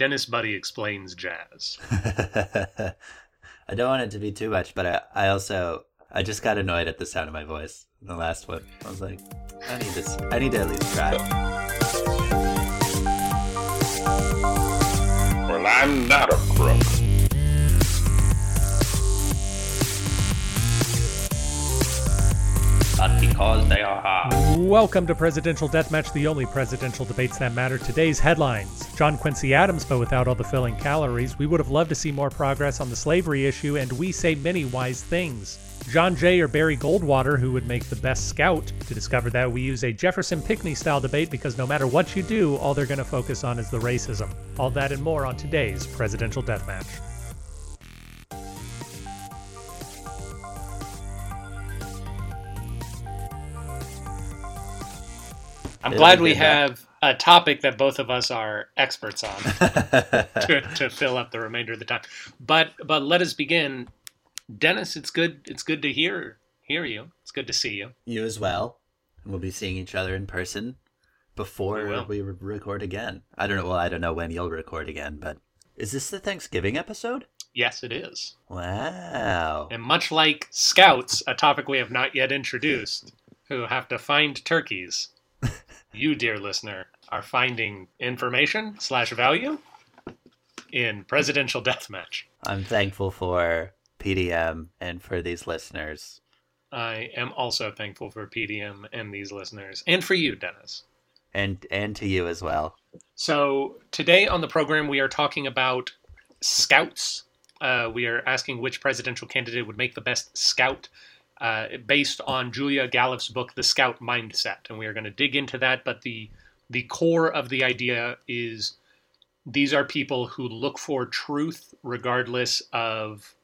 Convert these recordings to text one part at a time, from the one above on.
Dennis Buddy explains jazz. I don't want it to be too much, but I, I also I just got annoyed at the sound of my voice in the last one. I was like, I need this. I need to at least try. Well, I'm not a crook. But because they are hard. Welcome to Presidential Deathmatch, the only presidential debates that matter. Today's headlines John Quincy Adams, but without all the filling calories. We would have loved to see more progress on the slavery issue, and we say many wise things. John Jay or Barry Goldwater, who would make the best scout. To discover that, we use a Jefferson Pinckney style debate because no matter what you do, all they're going to focus on is the racism. All that and more on today's Presidential Deathmatch. I'm glad we did that. have a topic that both of us are experts on to, to fill up the remainder of the time. But but let us begin. Dennis, it's good it's good to hear hear you. It's good to see you. you as well. And we'll be seeing each other in person before We we, record again. I don't know. Well, I don't know when you'll record again, but is this the Thanksgiving episode? Yes, it is. Wow. And much like scouts, a topic we have not yet introduced, who have to find turkeys, you, dear listener, are finding information slash value in presidential deathmatch. I'm thankful for PDM and for these listeners. I am also thankful for PDM and these listeners, and for you, Dennis. And and to you as well. So, today on the program, we are talking about scouts. Uh, we are asking which presidential candidate would make the best scout uh, based on Julia Galef's book, The Scout Mindset. And we are going to dig into that. But the, the core of the idea is these are people who look for truth regardless of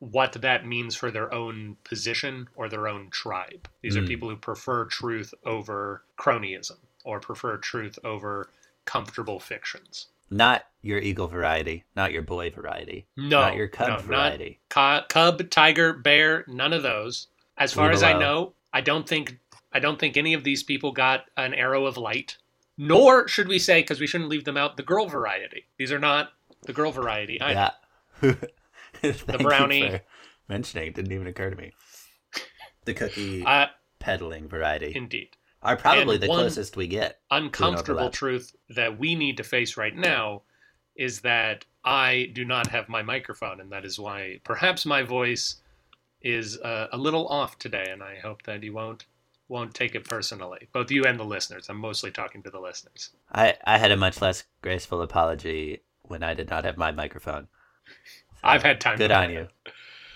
what that means for their own position or their own tribe. These are Mm. people who prefer truth over cronyism or prefer truth over comfortable fictions. Not your eagle variety, not your boy variety, No, not your cub no, not variety. cu- cub, tiger, bear, none of those. As far Leave as I know, I don't think I don't think any of these people got an arrow of light. Nor should we say, because we shouldn't leave them out, the girl variety. These are not the girl variety. either. Yeah. Thank you brownie. for mentioning. It didn't even occur to me. The cookie Uh, peddling variety indeed. are probably and the closest we get. uncomfortable truth that we need to face right now is that I do not have my microphone, and that is why perhaps my voice is uh, a little off today. And I hope that you won't won't take it personally, both you and the listeners. I'm mostly talking to the listeners. I, I had a much less graceful apology when I did not have my microphone. I've had time. Good on you.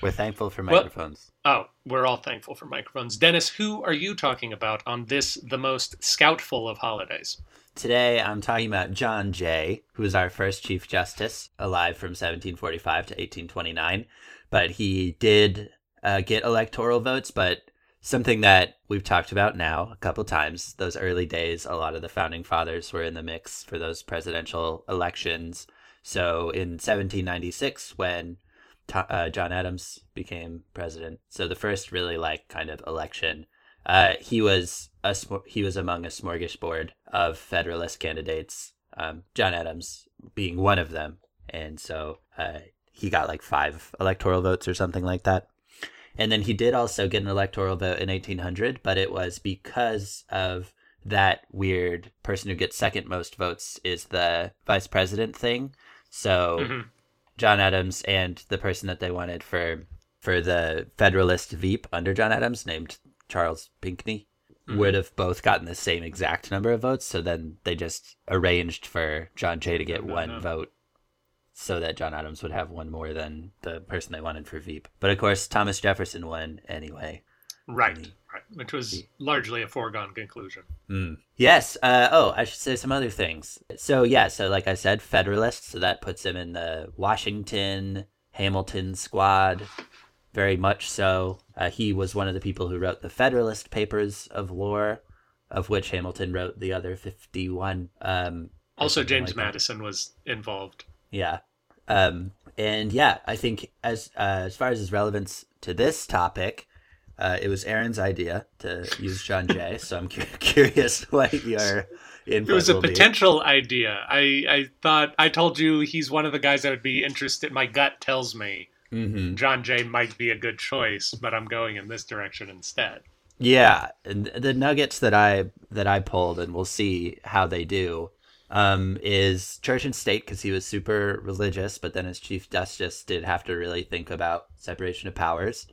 We're thankful for Well- microphones. Oh, we're all thankful for microphones. Dennis, who are you talking about on this, the most scoutful of holidays? Today I'm talking about John Jay, who was our first Chief Justice, alive from 1745 to 1829. But he did uh, get electoral votes, but something that we've talked about now a couple times, those early days, a lot of the founding fathers were in the mix for those presidential elections. So in 1796, when uh, John Adams became president, so the first really like kind of election, uh, he was a he was among a smorgasbord of Federalist candidates. Um, John Adams being one of them, and so uh, he got like five electoral votes or something like that. And then he did also get an electoral vote in 1800, but it was because of that weird person who gets second most votes is the vice president thing. So Mhm. John Adams and the person that they wanted for for the Federalist Veep under John Adams, named Charles Pinckney, Mhm. would have both gotten the same exact number of votes. So then they just arranged for John Jay to get no, one no. vote, so that John Adams would have one more than the person they wanted for Veep. But of course, Thomas Jefferson won anyway. Right, Any- right, which was largely a foregone conclusion. Mm. Yes. Uh, oh, I should say some other things. So yeah, so like I said, Federalist. So that puts him in the Washington Hamilton squad, very much so. Uh, he was one of the people who wrote the Federalist Papers of War, of which Hamilton wrote the other fifty-one. Um, Also, James like that. Madison was involved. Yeah. Um, and yeah, I think as uh, as far as his relevance to this topic, uh, it was Aaron's idea to use John Jay. so I'm cu- curious what your input It was a will be. potential idea. I, I thought I told you he's one of the guys that would be interested. My gut tells me Mhm. John Jay might be a good choice, but I'm going in this direction instead. Yeah, and the nuggets that I that I pulled, and we'll see how they do, um, is church and state because he was super religious, but then as chief justice did have to really think about separation of powers,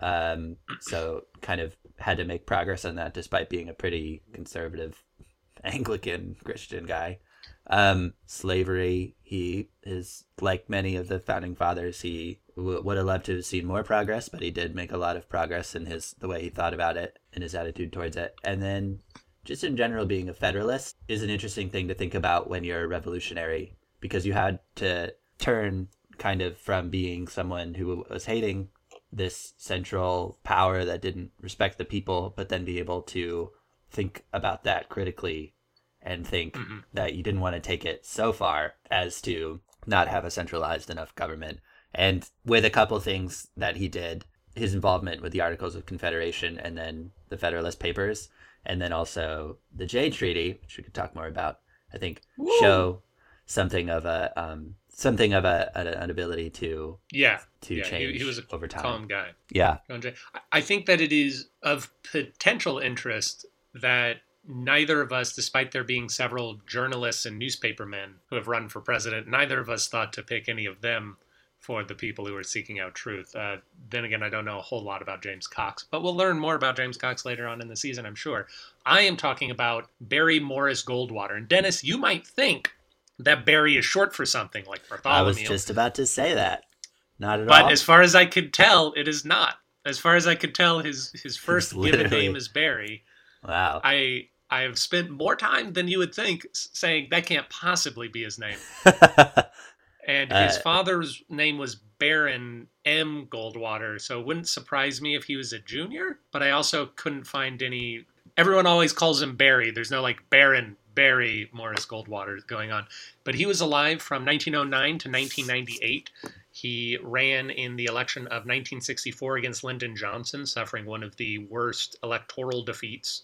um, so kind of had to make progress on that despite being a pretty conservative Anglican Christian guy. Um, slavery, he is like many of the founding fathers. He w- would have loved to have seen more progress, but he did make a lot of progress in his the way he thought about it and his attitude towards it. And then, just in general, being a federalist is an interesting thing to think about when you're a revolutionary because you had to turn kind of from being someone who was hating this central power that didn't respect the people, but then be able to think about that critically and think Mhm. that you didn't want to take it so far as to not have a centralized enough government. And with a couple things that he did, his involvement with the Articles of Confederation and then the Federalist Papers, and then also the Jay Treaty, which we could talk more about, I think show something of a um, something of a, an ability to Yeah, to yeah. Change he was a over time. calm guy. Yeah, John Jay. I- I think that it is of potential interest that neither of us, despite there being several journalists and newspapermen who have run for president, neither of us thought to pick any of them for the people who are seeking out truth. Uh, then again, I don't know a whole lot about James Cox, but we'll learn more about James Cox later on in the season, I'm sure. I am talking about Barry Morris Goldwater. And Dennis, you might think that Barry is short for something like Bartholomew. I was just about to say that. Not at But all. But as far as I could tell, it is not. As far as I could tell, his his first given name is Barry. wow. I I have spent more time than you would think saying that can't possibly be his name. And his Uh, father's name was Baron M. Goldwater, so it wouldn't surprise me if he was a junior. But I also couldn't find any. Everyone always calls him Barry. There's no like Baron Barry Morris Goldwater going on. But he was alive from 1909 to 1998. He ran in the election of 1964 against Lyndon Johnson, suffering one of the worst electoral defeats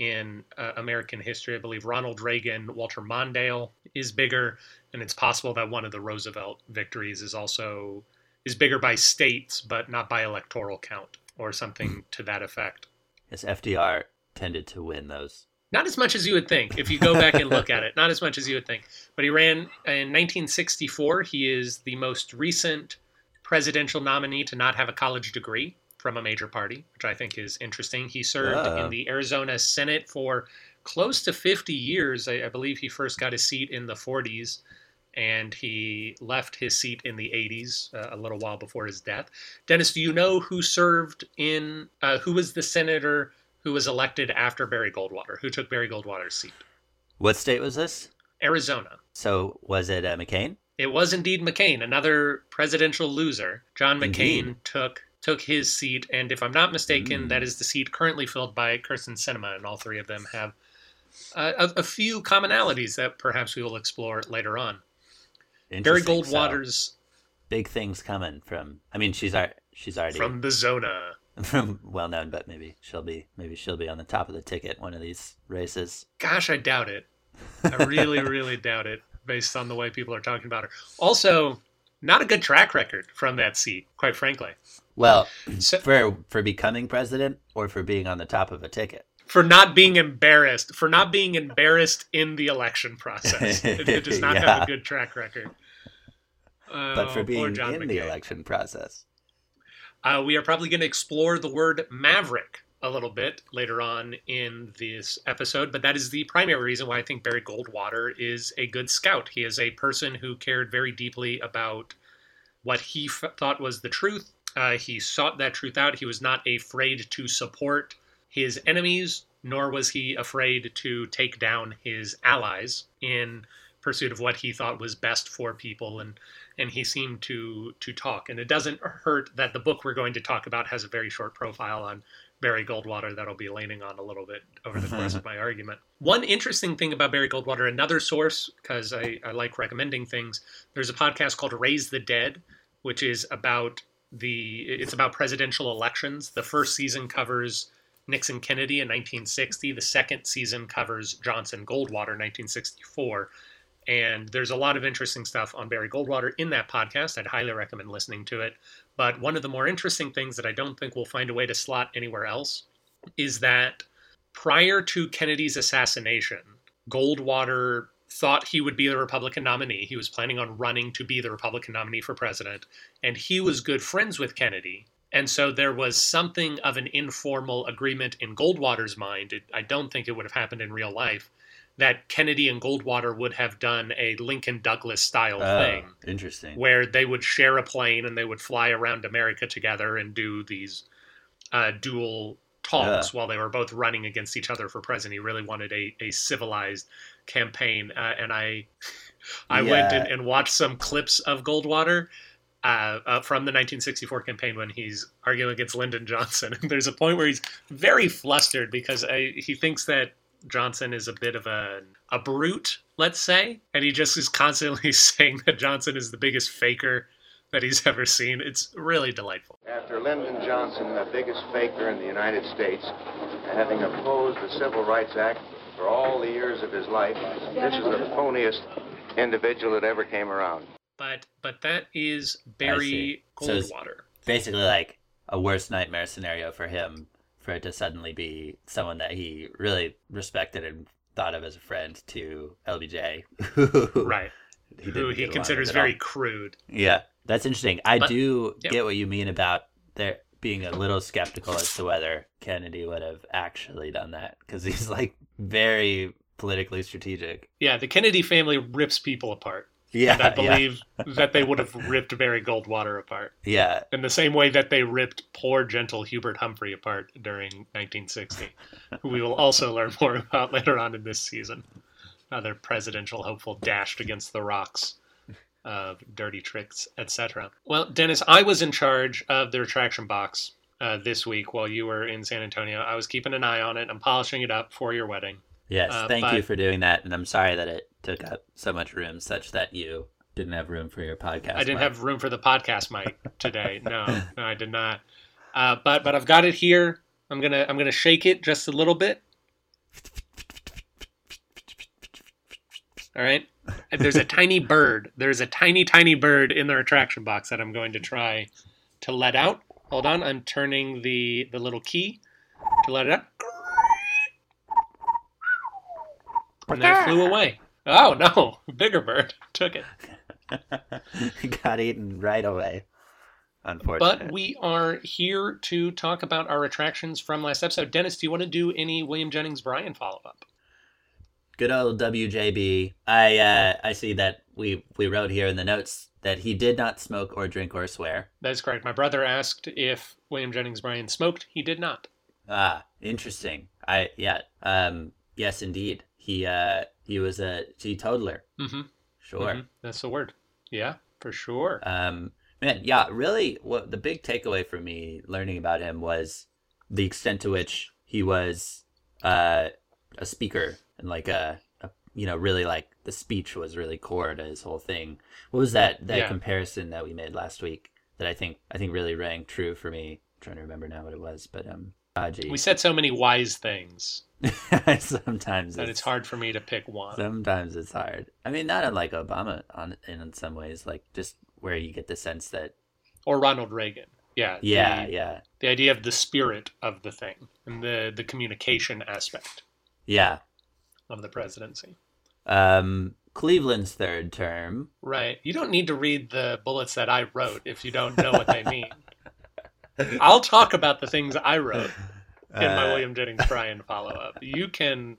in uh, American history. I believe Ronald Reagan, Walter Mondale is bigger, and it's possible that one of the Roosevelt victories is also is bigger by states, but not by electoral count or something to that effect. yes, FDR tended to win those. Not as much as you would think if you go back and look at it. Not as much as you would think. But he ran in 1964. He is the most recent presidential nominee to not have a college degree from a major party, which I think is interesting. He served Ah. in the Arizona Senate for close to 50 years. I, I believe he first got a seat in the 40s and he left his seat in the 80s, uh, a little while before his death. Dennis, do you know who served in, uh, who was the senator who was elected after Barry Goldwater? Who took Barry Goldwater's seat? What state was this? Arizona. So was it uh, McCain? It was indeed McCain, another presidential loser. John McCain Indeed. took took his seat, and if I'm not mistaken, Mm. that is the seat currently filled by Kyrsten Sinema, and all three of them have uh, a, a few commonalities that perhaps we will explore later on. Barry Interesting. So, Goldwater's big things coming from. I mean, she's ar- she's already from the Zona. from well known, but maybe she'll be maybe she'll be on the top of the ticket one of these races. Gosh, I doubt it. I really, really doubt it based on the way people are talking about her. Also, not a good track record from that seat, quite frankly. Well, So, for for becoming president or for being on the top of a ticket. for not being embarrassed, for not being embarrassed in the election process. It, it does not have a good track record. But Oh, for being John in the election process. Uh, we are probably going to explore the word maverick a little bit later on in this episode, but that is the primary reason why I think Barry Goldwater is a good scout. He is a person who cared very deeply about what he f- thought was the truth. Uh, he sought that truth out. He was not afraid to support his enemies, nor was he afraid to take down his allies in pursuit of what he thought was best for people and and he seemed to to talk and it doesn't hurt that the book we're going to talk about has a very short profile on Barry Goldwater that I'll be leaning on a little bit over the course of my argument. One interesting thing about Barry Goldwater, another source, because I, I like recommending things, there's a podcast called Raise the Dead, which is about the it's about presidential elections. The first season covers Nixon Kennedy in 1960. The second season covers Johnson Goldwater 1964. And there's a lot of interesting stuff on Barry Goldwater in that podcast. I'd highly recommend listening to it. But one of the more interesting things that I don't think we'll find a way to slot anywhere else is that prior to Kennedy's assassination, Goldwater thought he would be the Republican nominee. He was planning on running to be the Republican nominee for president, and he was good friends with Kennedy. And so there was something of an informal agreement in Goldwater's mind. It, I don't think it would have happened in real life that Kennedy and Goldwater would have done a Lincoln Douglas style Oh, thing interesting. where they would share a plane and they would fly around America together and do these uh, dual talks while they were both running against each other for president. He really wanted a, a civilized campaign, uh, and I I went and, and watched some clips of Goldwater. Uh, uh, from the 1964 campaign when he's arguing against Lyndon Johnson. And there's a point where he's very flustered because I, he thinks that Johnson is a bit of a, a brute, let's say. And he just is constantly saying that Johnson is the biggest faker that he's ever seen. It's really delightful. After Lyndon Johnson, the biggest faker in the United States, having opposed the Civil Rights Act for all the years of his life, this is the phoniest individual that ever came around. But but that is see. Barry So it's- Goldwater. Basically, like a worst nightmare scenario for him, for it to suddenly be someone that he really respected and thought of as a friend to LBJ, right. he Who he considers with all. very crude. Yeah, that's interesting. I But- do yeah. get what you mean about there being a little skeptical as to whether Kennedy would have actually done that because he's like very politically strategic. Yeah, the Kennedy family rips people apart. Yeah, and I believe that they would have ripped Barry Goldwater apart. yeah, in the same way that they ripped poor, gentle Hubert Humphrey apart during 1960, who we will also learn more about later on in this season. Another presidential hopeful dashed against the rocks of dirty tricks, etc. Well, Dennis, I was in charge of the retraction box uh, this week while you were in San Antonio. I was keeping an eye on it. I'm polishing it up for your wedding. yes. Uh, thank but- you for doing that, and I'm sorry that it took up so much room, such that you didn't have room for your podcast. I didn't mic. have room for the podcast mic today. No, no, I did not. Uh, but but I've got it here. I'm gonna I'm gonna shake it just a little bit. All right. There's a tiny bird. There's a tiny tiny bird in the retraction box that I'm going to try to let out. Hold on. I'm turning the the little key to let it out. And then it flew away. Oh no! Bigger bird took it. got eaten right away. Unfortunately, But we are here to talk about our attractions from last episode. Dennis, do you want to do any William Jennings Bryan follow up? Good old WJB. I uh, I see that we we wrote here in the notes that he did not smoke or drink or swear. That is correct. My brother asked if William Jennings Bryan smoked. He did not. Ah, interesting. I yeah. Um. Yes, indeed. He uh he was a teetotaler. Mm-hmm. Sure. That's the word. Yeah, for sure. Um. Man, yeah. Really, what the big takeaway for me learning about him was the extent to which he was uh a speaker and like a, a you know really like the speech was really core to his whole thing. What was that that Yeah. comparison that we made last week that I think I think really rang true for me? I'm trying to remember now what it was, but um. Gee. we said so many wise things sometimes that it's hard for me to pick one. Sometimes it's hard. I mean, not unlike Obama on in some ways, like just where you get the sense that Or Ronald Reagan. Yeah. yeah, the, yeah, The idea of the spirit of the thing and the the communication aspect yeah. of the presidency. Um, Cleveland's third term. Right. You don't need to read the bullets that I wrote if you don't know what they mean. I'll talk about the things I wrote in my Uh, William Jennings Bryan follow up. You can.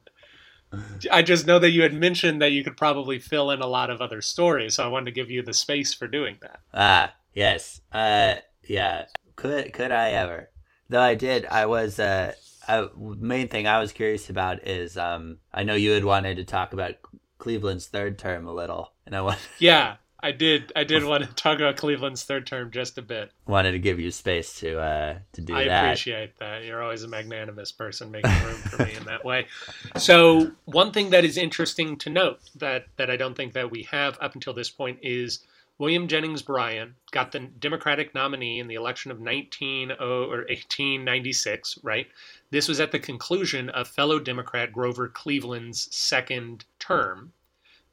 I just know that you had mentioned that you could probably fill in a lot of other stories, so I wanted to give you the space for doing that. Ah, yes. Uh, yeah. Could could I ever? Though I did. I was. Uh, I, main thing I was curious about is um. I know you had wanted to talk about Cleveland's third term a little, and I wa- Yeah, I did. I did want to talk about Cleveland's third term just a bit. wanted to give you space to uh to do I that. I appreciate that. You're always a magnanimous person making room for me in that way. So, one thing that is interesting to note that that I don't think that we have up until this point is William Jennings Bryan got the Democratic nominee in the election of 19 or 1896, right? This was at the conclusion of fellow Democrat Grover Cleveland's second term.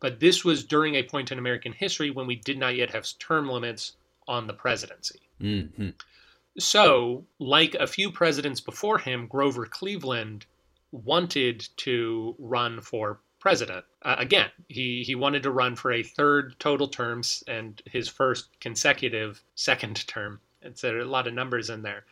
But this was during a point in American history when we did not yet have term limits on the presidency. hmm So, like a few presidents before him, Grover Cleveland wanted to run for president. Uh, again, he, he wanted to run for a third total term and his first consecutive second term. It's a lot of numbers in there.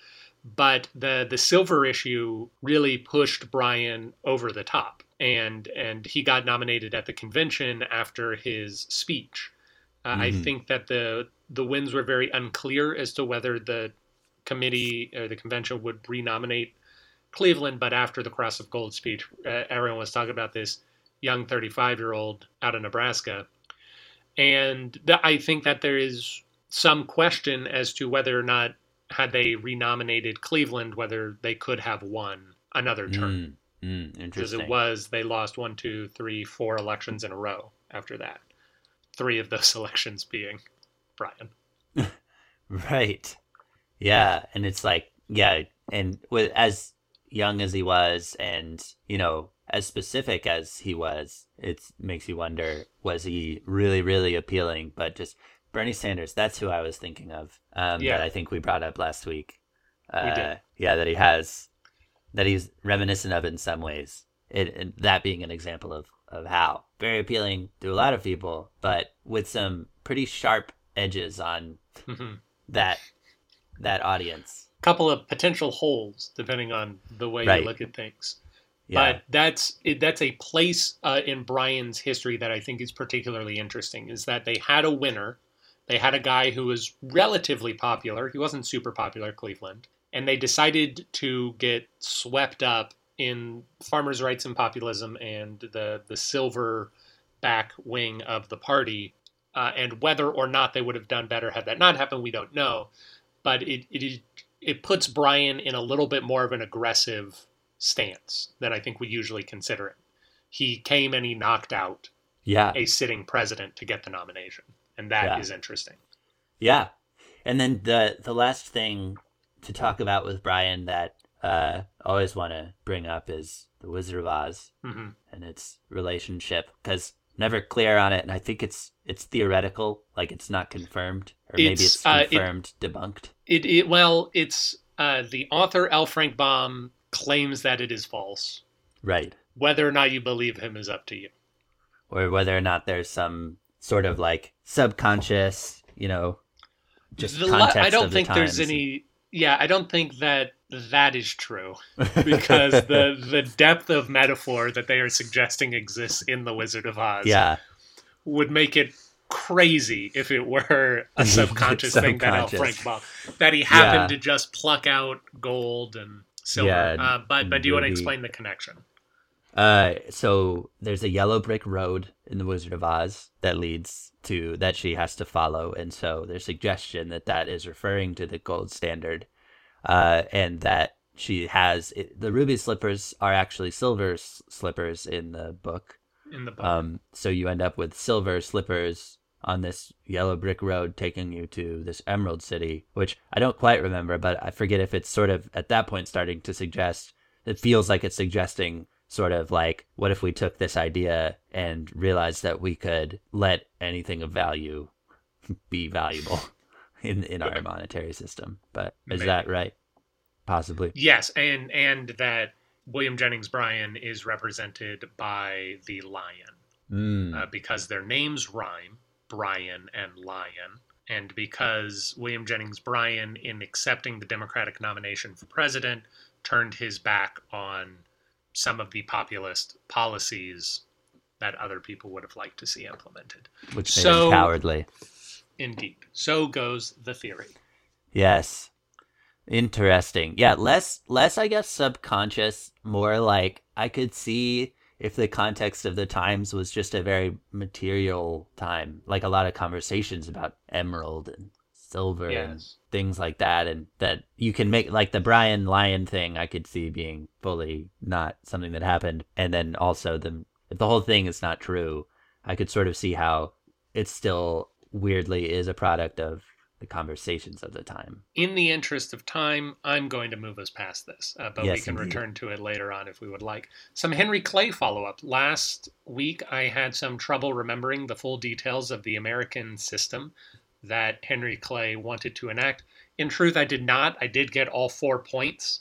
But the, the silver issue really pushed Bryan over the top. And, and he got nominated at the convention after his speech. Uh, I Mhm. think that the the wins were very unclear as to whether the committee or the convention would renominate Cleveland, but after the Cross of Gold speech, uh, everyone was talking about this young 35 year old out of Nebraska. And th- I think that there is some question as to whether or not, had they renominated Cleveland, whether they could have won another term. Mm, mm, Because it was, they lost one, two, three, four elections in a row after that. Three of those elections being Bryan. Right. Yeah, and it's like yeah, and with as young as he was and, you know, as specific as he was, it makes you wonder was he really really appealing, but just Bernie Sanders, that's who I was thinking of. Um Yeah. that I think we brought up last week. Uh did. yeah, that he has that he's reminiscent of in some ways. It, and that being an example of of how very appealing to a lot of people, but with some pretty sharp edges on that that audience. Couple of potential holes depending on the way Right. you look at things. Yeah. But that's it, that's a place uh, in Bryan's history that I think is particularly interesting. Is that they had a winner, they had a guy who was relatively popular. He wasn't super popular, Cleveland, and they decided to get swept up in farmers' rights and populism and the the silver back wing of the party. Uh, and whether or not they would have done better had that not happened, we don't know. But it, it is it puts Bryan in a little bit more of an aggressive stance than I think we usually consider it. He came and he knocked out yeah. a sitting president to get the nomination, and that is Yeah. interesting. Yeah. And then the the last thing to talk about with Bryan that uh I always want to bring up is the Wizard of Oz hmm and its relationship cuz never clear on it and I think it's it's theoretical like it's not confirmed or maybe It's, it's uh, it- confirmed debunked. It, it well, it's uh, the author L. Frank Baum claims that it is false. Right. Whether or not you believe him is up to you. Or whether or not there's some sort of like subconscious, you know, just The context I don't of the think there's any. Yeah, I don't think that that is true because the the depth of metaphor that they are suggesting exists in the Wizard of Oz yeah. would make it crazy if it were a subconscious thing that L. Frank Baum that he happened Yeah. to just pluck out gold and silver. Yeah, uh, but but do you want to explain the connection? Uh, so there's a yellow brick road in the Wizard of Oz that leads to that she has to follow, and so there's suggestion that that is referring to the gold standard, uh, and that she has it, the ruby slippers are actually silver s- slippers in the book. In the book, Um, so you end up with silver slippers on this yellow brick road taking you to this Emerald City, which I don't quite remember, but I forget if it's sort of at that point starting to suggest. It feels like it's suggesting sort of like, what if we took this idea and realized that we could let anything of value be valuable in in our monetary system? But is Maybe. that right? Possibly. yes, and and that William Jennings Bryan is represented by the lion. Mm. uh, because their names rhyme, Bryan and Lion, and because William Jennings Bryan, in accepting the Democratic nomination for president, turned his back on some of the populist policies that other people would have liked to see implemented. Which so- cowardly. Indeed. So goes the theory. Yes. Interesting. Yeah, less less I guess subconscious, more like I could see if the context of the times was just a very material time, like a lot of conversations about emerald and silver and things like that and that you can make like the Bryan Lion thing I could see being fully not something that happened and then also the if the whole thing is not true, I could sort of see how it still weirdly is a product of the conversations of the time. In the interest of time, I'm going to move us past this, uh, but we can indeed. return to it later on if we would like. Some Henry Clay follow up. Last week, I had some trouble remembering the full details of the American system that Henry Clay wanted to enact. In truth, I did not. I did get all four points.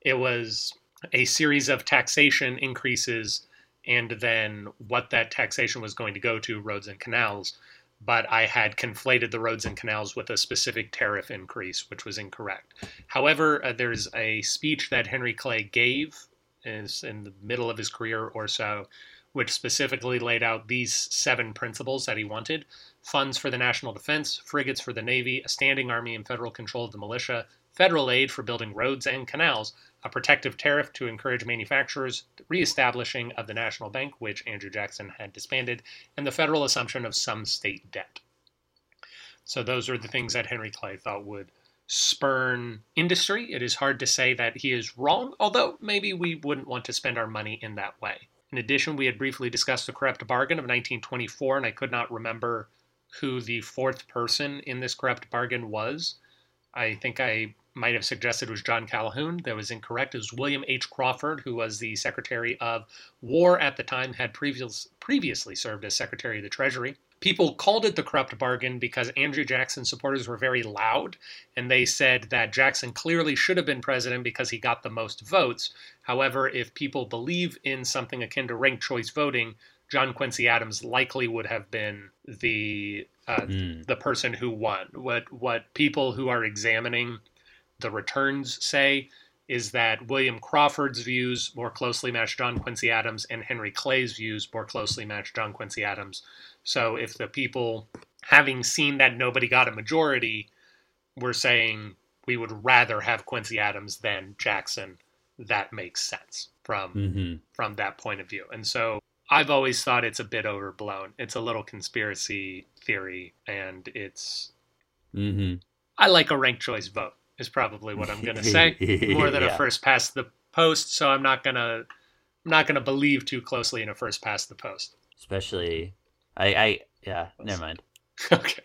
It was a series of taxation increases and then what that taxation was going to go to roads and canals but I had conflated the roads and canals with a specific tariff increase, which was incorrect. However, uh, there's a speech that Henry Clay gave is in the middle of his career or so, which specifically laid out these seven principles that he wanted funds for the national defense, frigates for the Navy, a standing army and federal control of the militia, federal aid for building roads and canals, a protective tariff to encourage manufacturers, the reestablishing of the National Bank, which Andrew Jackson had disbanded, and the federal assumption of some state debt. So those are the things that Henry Clay thought would spurn industry. It is hard to say that he is wrong, although maybe we wouldn't want to spend our money in that way. In addition, we had briefly discussed the corrupt bargain of 1924, and I could not remember who the fourth person in this corrupt bargain was. I think I might have suggested it was John Calhoun. That was incorrect. It was William H. Crawford, who was the Secretary of War at the time, had previous, previously served as Secretary of the Treasury. People called it the corrupt bargain because Andrew Jackson supporters were very loud, and they said that Jackson clearly should have been president because he got the most votes. However, if people believe in something akin to ranked choice voting, John Quincy Adams likely would have been the uh, Mm. the person who won. What what people who are examining the returns say is that William Crawford's views more closely match John Quincy Adams and Henry Clay's views more closely match John Quincy Adams. So if the people having seen that nobody got a majority were saying we would rather have Quincy Adams than Jackson, that makes sense from hmm from that point of view. And so I've always thought it's a bit overblown. It's a little conspiracy theory, and it's hmm I like a ranked choice vote is probably what I'm gonna say more than a first past the post. So I'm not gonna I'm not gonna believe too closely in a first past the post. Especially, I, I, yeah, never mind. Okay.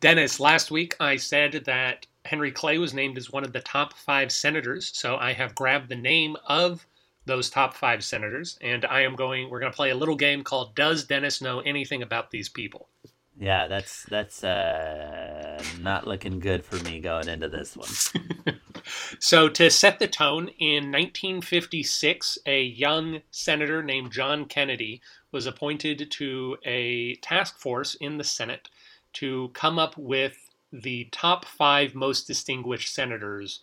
Dennis, last week I said that Henry Clay was named as one of the top five senators. So I have grabbed the name of those top five senators, and I am going, we're going to play a little game called Does Dennis Know Anything About These People? Yeah, that's that's uh not looking good for me going into this one. So, to set the tone, in 1956, a young senator named John Kennedy was appointed to a task force in the Senate to come up with the top five most distinguished senators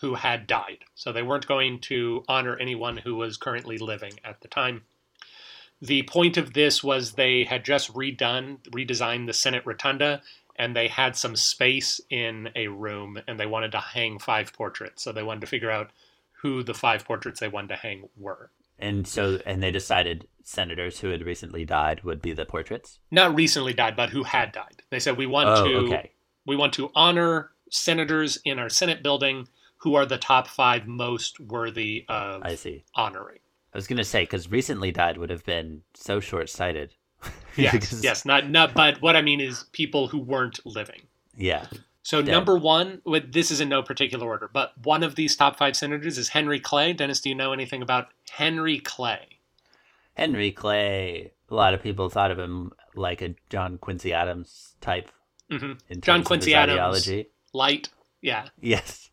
who had died. So, they weren't going to honor anyone who was currently living at the time. The point of this was they had just redone, redesigned the Senate Rotunda, and they had some space in a room and they wanted to hang five portraits. So they wanted to figure out who the five portraits they wanted to hang were. And so, and they decided senators who had recently died would be the portraits. Not recently died, but who had died. They said we want Oh, to okay. we want to honor senators in our Senate building who are the top five most worthy of I see. honoring. I was gonna say because recently died would have been so short-sighted. Yes, yes, not not. But what I mean is people who weren't living. Yeah. So Dead. number one, with- this is in no particular order, but one of these top five senators is Henry Clay. Dennis, do you know anything about Henry Clay? Henry Clay. A lot of people thought of him like a John Quincy Adams type. hmm In John terms of Quincy Adams. ideology. Light, yeah. Yes.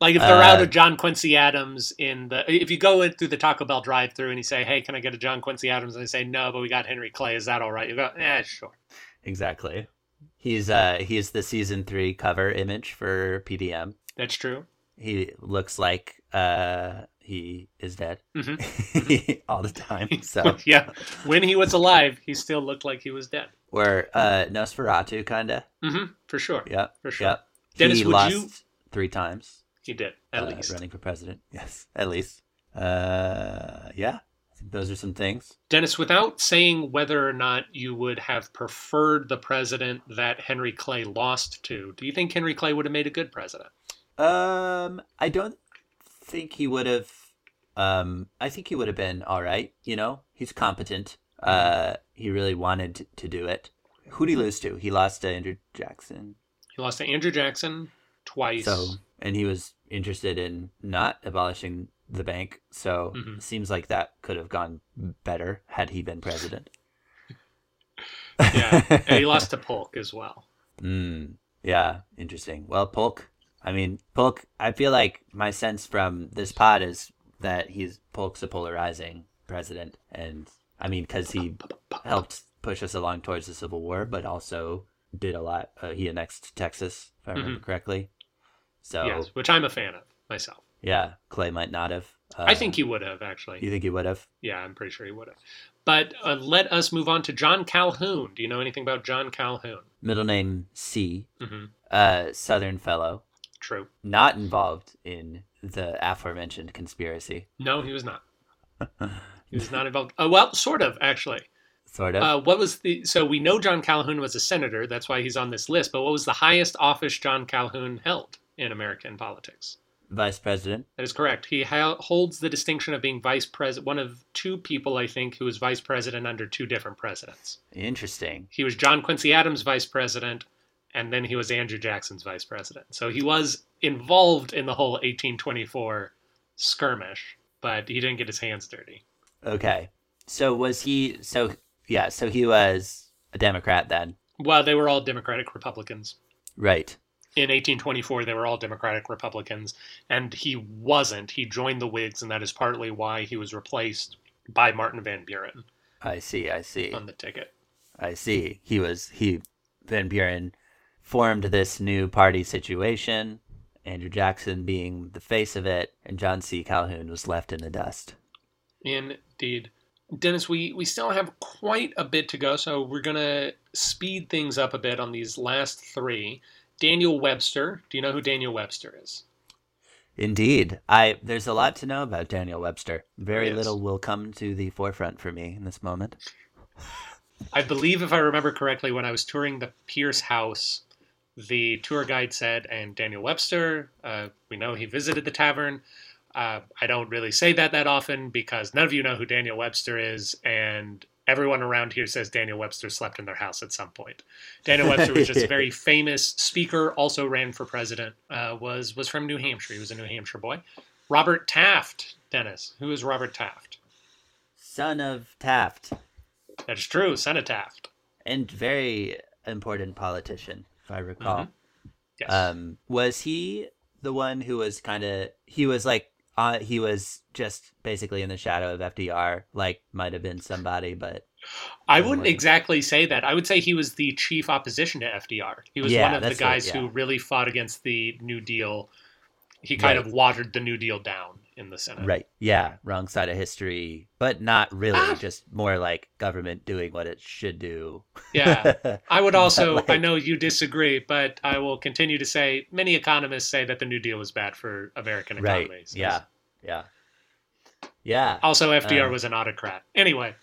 Like if they're out Uh, of John Quincy Adams in the, if you go in through the Taco Bell drive-through and you say, "Hey, can I get a John Quincy Adams?" and they say, "No, but we got Henry Clay. Is that all right?" You go, "Yeah, sure." Exactly. He's uh he's the season three cover image for PDM. That's true. He looks like uh he is dead hmm all the time. So yeah, when he was alive, he still looked like he was dead. we're uh Nosferatu kinda. Mm-hmm. For sure. Yeah. For sure. Yep. Dennis, he would lost you- three times. He did at uh, least. running for president. Yes, at least. Uh, yeah, those are some things. Dennis, without saying whether or not you would have preferred the president that Henry Clay lost to, do you think Henry Clay would have made a good president? Um, I don't think he would have. Um, I think he would have been all right. You know, he's competent. Uh, he really wanted to, to do it. Who did he lose to? He lost to Andrew Jackson. He lost to Andrew Jackson twice. So, and he was interested in not abolishing the bank. So, Mhm. it seems like that could have gone better had he been president. yeah, and he lost to Polk as well. Mm, yeah, interesting. Well, Polk, I mean, Polk, I feel like my sense from this pod is that he's Polk's a polarizing president. And I mean, because he helped push us along towards the Civil War, but also did a lot. Uh, he annexed Texas, if I remember correctly. So, Yes, which I'm a fan of myself. Yeah, Clay might not have. Uh, I think he would have actually. You think he would have? Yeah, I'm pretty sure he would have. But uh, let us move on to John Calhoun. Do you know anything about John Calhoun? Middle name C, hmm uh, Southern fellow, True. not involved in the aforementioned conspiracy. No, he was not. he was not involved. Uh, well, sort of actually. Sort of. Uh, what was the? So we know John Calhoun was a senator. That's why he's on this list. But what was the highest office John Calhoun held in American politics? Vice president. That is correct. He ha- holds the distinction of being vice president, one of two people, I think, who was vice president under two different presidents. Interesting. He was John Quincy Adams' vice president, and then he was Andrew Jackson's vice president. So he was involved in the whole 1824 skirmish, but he didn't get his hands dirty. Okay. So was he? So yeah. So he was a Democrat then, Well, they were all Democratic Republicans. right? In 1824, they were all Democratic Republicans, and he wasn't. He joined the Whigs, and that is partly why he was replaced by Martin Van Buren I see. I see. on the ticket. I see. He was he. Van Buren formed this new party situation. Andrew Jackson being the face of it, and John C. Calhoun was left in the dust. Indeed. Dennis, we, we still have quite a bit to go, so we're going to speed things up a bit on these last three. Daniel Webster. Do you know who Daniel Webster is? Indeed, I there's a lot to know about Daniel Webster. Very Yes. little will come to the forefront for me in this moment. I believe, if I remember correctly, when I was touring the Pierce house, the tour guide said, and Daniel Webster, uh, we know he visited the tavern. Uh, I don't really say that that often because none of you know who Daniel Webster is, and everyone around here says Daniel Webster slept in their house at some point. Daniel Webster was just a very famous speaker, also ran for president, uh, was was from New Hampshire. He was a New Hampshire boy. Robert Taft, Dennis. Who is Robert Taft? Son of Taft, That is true, son of Taft. and very important politician, if I recall. Yes. Um, was he the one who was kind of he was like uh, he was just basically in the shadow of FDR, like might have been somebody, but I wouldn't exactly say that. I would say he was the chief opposition to FDR. He was Yeah, one of the guys yeah. who really fought against the New Deal. He kind Right. of watered the New Deal down in the Senate. right, yeah, wrong side of history, but not really, Ah. just more like government doing what it should do. Yeah. I would also, But, I know you disagree, but I will continue to say many economists say that the New Deal was bad for American economies. right, economies. yeah, yeah, yeah. Also, FDR Um, was an autocrat. Anyway.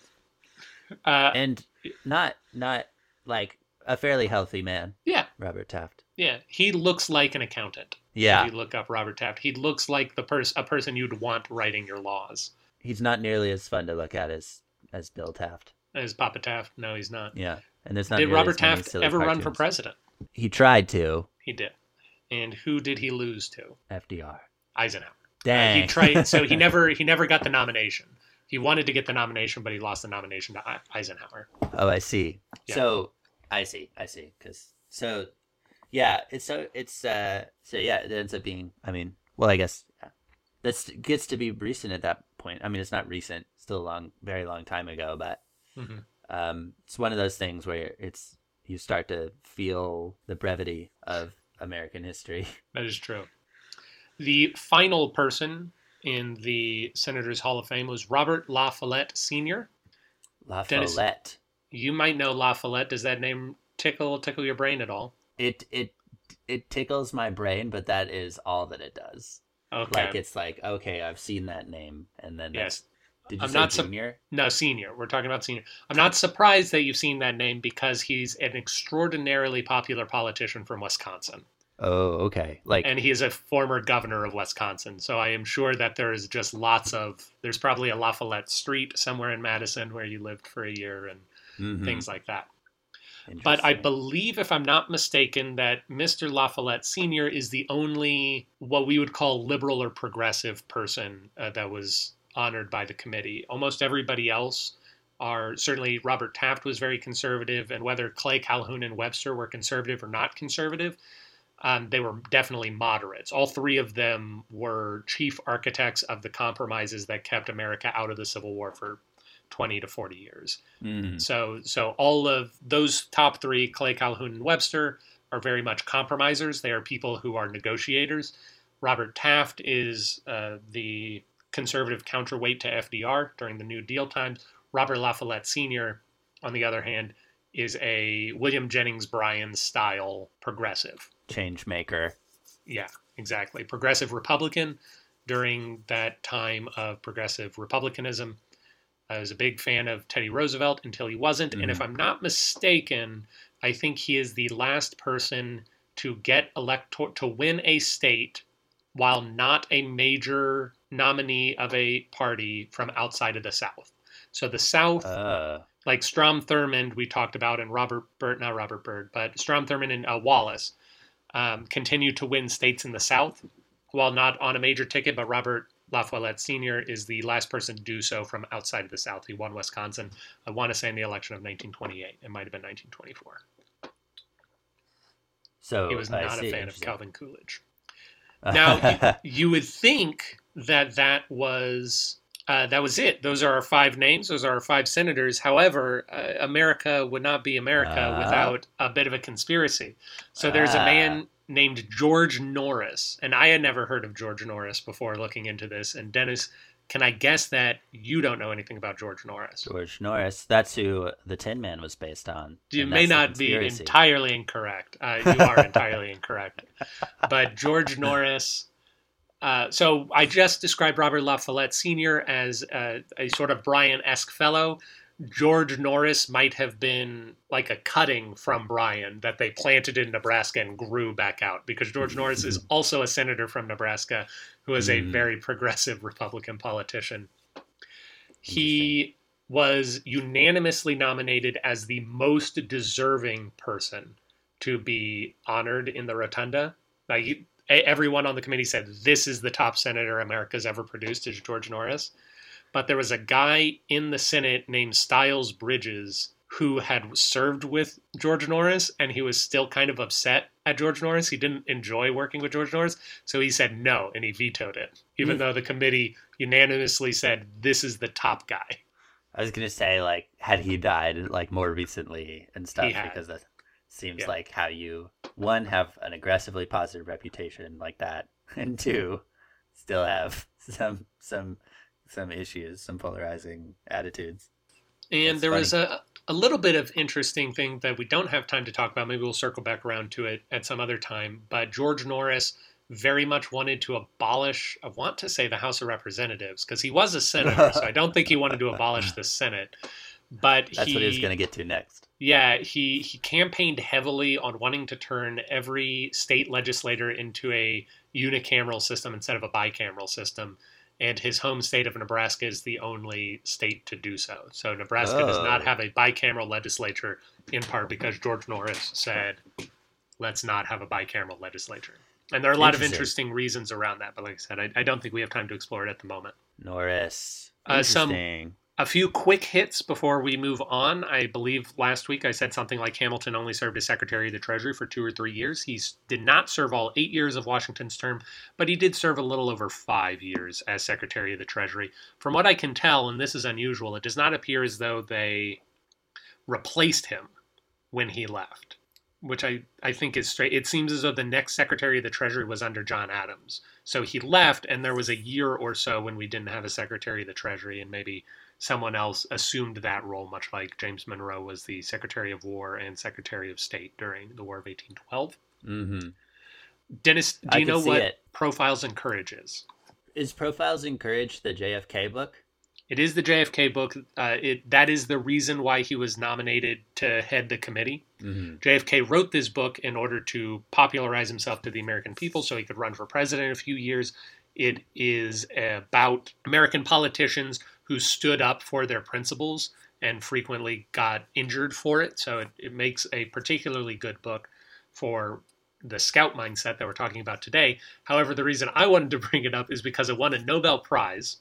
Uh, and not not like a fairly healthy man, yeah, Robert Taft. Yeah. He looks like an accountant. Yeah, If you look up Robert Taft, he looks like the person a person you'd want writing your laws. he's not nearly as fun to look at as as Bill Taft. As Papa Taft? No, he's not. Yeah, and there's not. Did Robert as Taft silly ever run for president? He tried to. He did. And who did he lose to? FDR. Eisenhower. Uh, he tried, so he never he never got the nomination. He wanted to get the nomination, but he lost the nomination to Eisenhower. oh, I see. Yeah. So I see. I see. Because so yeah, it's so it's uh so yeah, it ends up being. I mean, well, I guess yeah. that's gets to be recent at that point. I mean, it's not recent. Still a long, very long time ago, but Mhm. um, it's one of those things where it's you start to feel the brevity of American history. That is true. The final person in the Senators Hall of Fame was Robert La Follette Sr. La Dennis- Follette. You might know La Follette. Does that name tickle tickle your brain at all? It it it tickles my brain, but that is all that it does. Okay. Like it's like okay, I've seen that name, and then yes. did you I'm say not sup- junior? No, senior. We're talking about senior. I'm not surprised that you've seen that name because he's an extraordinarily popular politician from Wisconsin. oh, okay. Like and he is a former governor of Wisconsin. So I am sure that there is just lots of there's probably a La Follette Street somewhere in Madison where you lived for a year and mhm. things like that. But I believe, if I'm not mistaken, that Mr. La Follette Sr. is the only what we would call liberal or progressive person uh, that was honored by the committee. Almost everybody else are certainly Robert Taft was very conservative, and whether Clay, Calhoun, and Webster were conservative or not conservative, um, they were definitely moderates. All three of them were chief architects of the compromises that kept America out of the Civil War for 20 to 40 years. Mhm. So, so all of those top three, Clay, Calhoun, and Webster, are very much compromisers. They are people who are negotiators. Robert Taft is uh, the conservative counterweight to FDR during the New Deal times. Robert La Follette Sr., on the other hand, is a William Jennings Bryan style progressive. change maker. Yeah, exactly. Progressive Republican during that time of progressive republicanism. I was a big fan of Teddy Roosevelt until he wasn't. And if I'm not mistaken, I think he is the last person to get elector to win a state while not a major nominee of a party from outside of the South. So the South Uh, like Strom Thurmond, we talked about, and Robert Byrd, not Robert Byrd, but Strom Thurmond and uh, Wallace um, continue to win states in the South while not on a major ticket. But Robert La Follette Sr. is the last person to do so from outside of the South. He won Wisconsin, I want to say, in the election of 1928. It might have been 1924. so He was not a fan of Calvin Coolidge. Now, you would think that that was uh, that was it. Those are our five names. Those are our five senators. However, uh, America would not be America Ah. without a bit of a conspiracy. So there's a Ah. man named George Norris, and I had never heard of George Norris before looking into this. And Dennis, can I guess that you don't know anything about George Norris? George Norris. That's who the Tin Man was based on. You may not be entirely incorrect. Uh, you are entirely incorrect. But George Norris. Uh, so I just described Robert La Follette Sr. as a, a sort of Bryan esque fellow. George Norris might have been like a cutting from Bryan that they planted in Nebraska and grew back out because George Norris is also a senator from Nebraska who is a Mhm. very progressive Republican politician. He was unanimously nominated as the most deserving person to be honored in the rotunda. Like everyone on the committee said, "This is the top senator America's ever produced." Is George Norris, but there was a guy in the Senate named Styles Bridges who had served with George Norris, and he was still kind of upset at George Norris. He didn't enjoy working with George Norris, so he said no, and he vetoed it, even Hmm. though the committee unanimously said this is the top guy. I was gonna say like had he died like more recently and stuff because that seems Yeah. like how you one have an aggressively positive reputation like that and two still have some some some issues some polarizing attitudes. And That's there was a, a little bit of interesting thing that we don't have time to talk about. Maybe we'll circle back around to it at some other time. But George Norris very much wanted to abolish, I want to say the House of Representatives, because he was a senator. so I don't think he wanted to abolish the Senate. But That's he, what he was gonna get to next. yeah, he, he campaigned heavily on wanting to turn every state legislator into a unicameral system instead of a bicameral system. And his home state of Nebraska is the only state to do so. So Nebraska does not Oh. have a bicameral legislature in part because George Norris said, let's not have a bicameral legislature. And there are a lot of Interesting. reasons around that. But like I said, I, I don't think we have time to explore it at the moment. Norris. Uh, some-. A few quick hits before we move on. I believe last week I said something like Hamilton only served as Secretary of the Treasury for two or three years. He did not serve all eight years of Washington's term, but he did serve a little over five years as Secretary of the Treasury. From what I can tell, and this is unusual, it does not appear as though they replaced him when he left, which I, I think is straight. It seems as though the next Secretary of the Treasury was under John Adams. So he left, and there was a year or so when we didn't have a Secretary of the Treasury, and maybe someone else assumed that role, much like James Monroe was the Secretary of War and Secretary of State during the War of 1812. Mm-hmm. Dennis, do you know what it. Profiles in Courage is? Is Profiles in Courage the JFK book? It is the JFK book. Uh, it that is the reason why he was nominated to head the committee. Mm-hmm. JFK wrote this book in order to popularize himself to the American people so he could run for president in a few years. It is about American politicians who stood up for their principles and frequently got injured for it. So it, it makes a particularly good book for the scout mindset that we're talking about today. However, the reason I wanted to bring it up is because it won a Nobel Prize.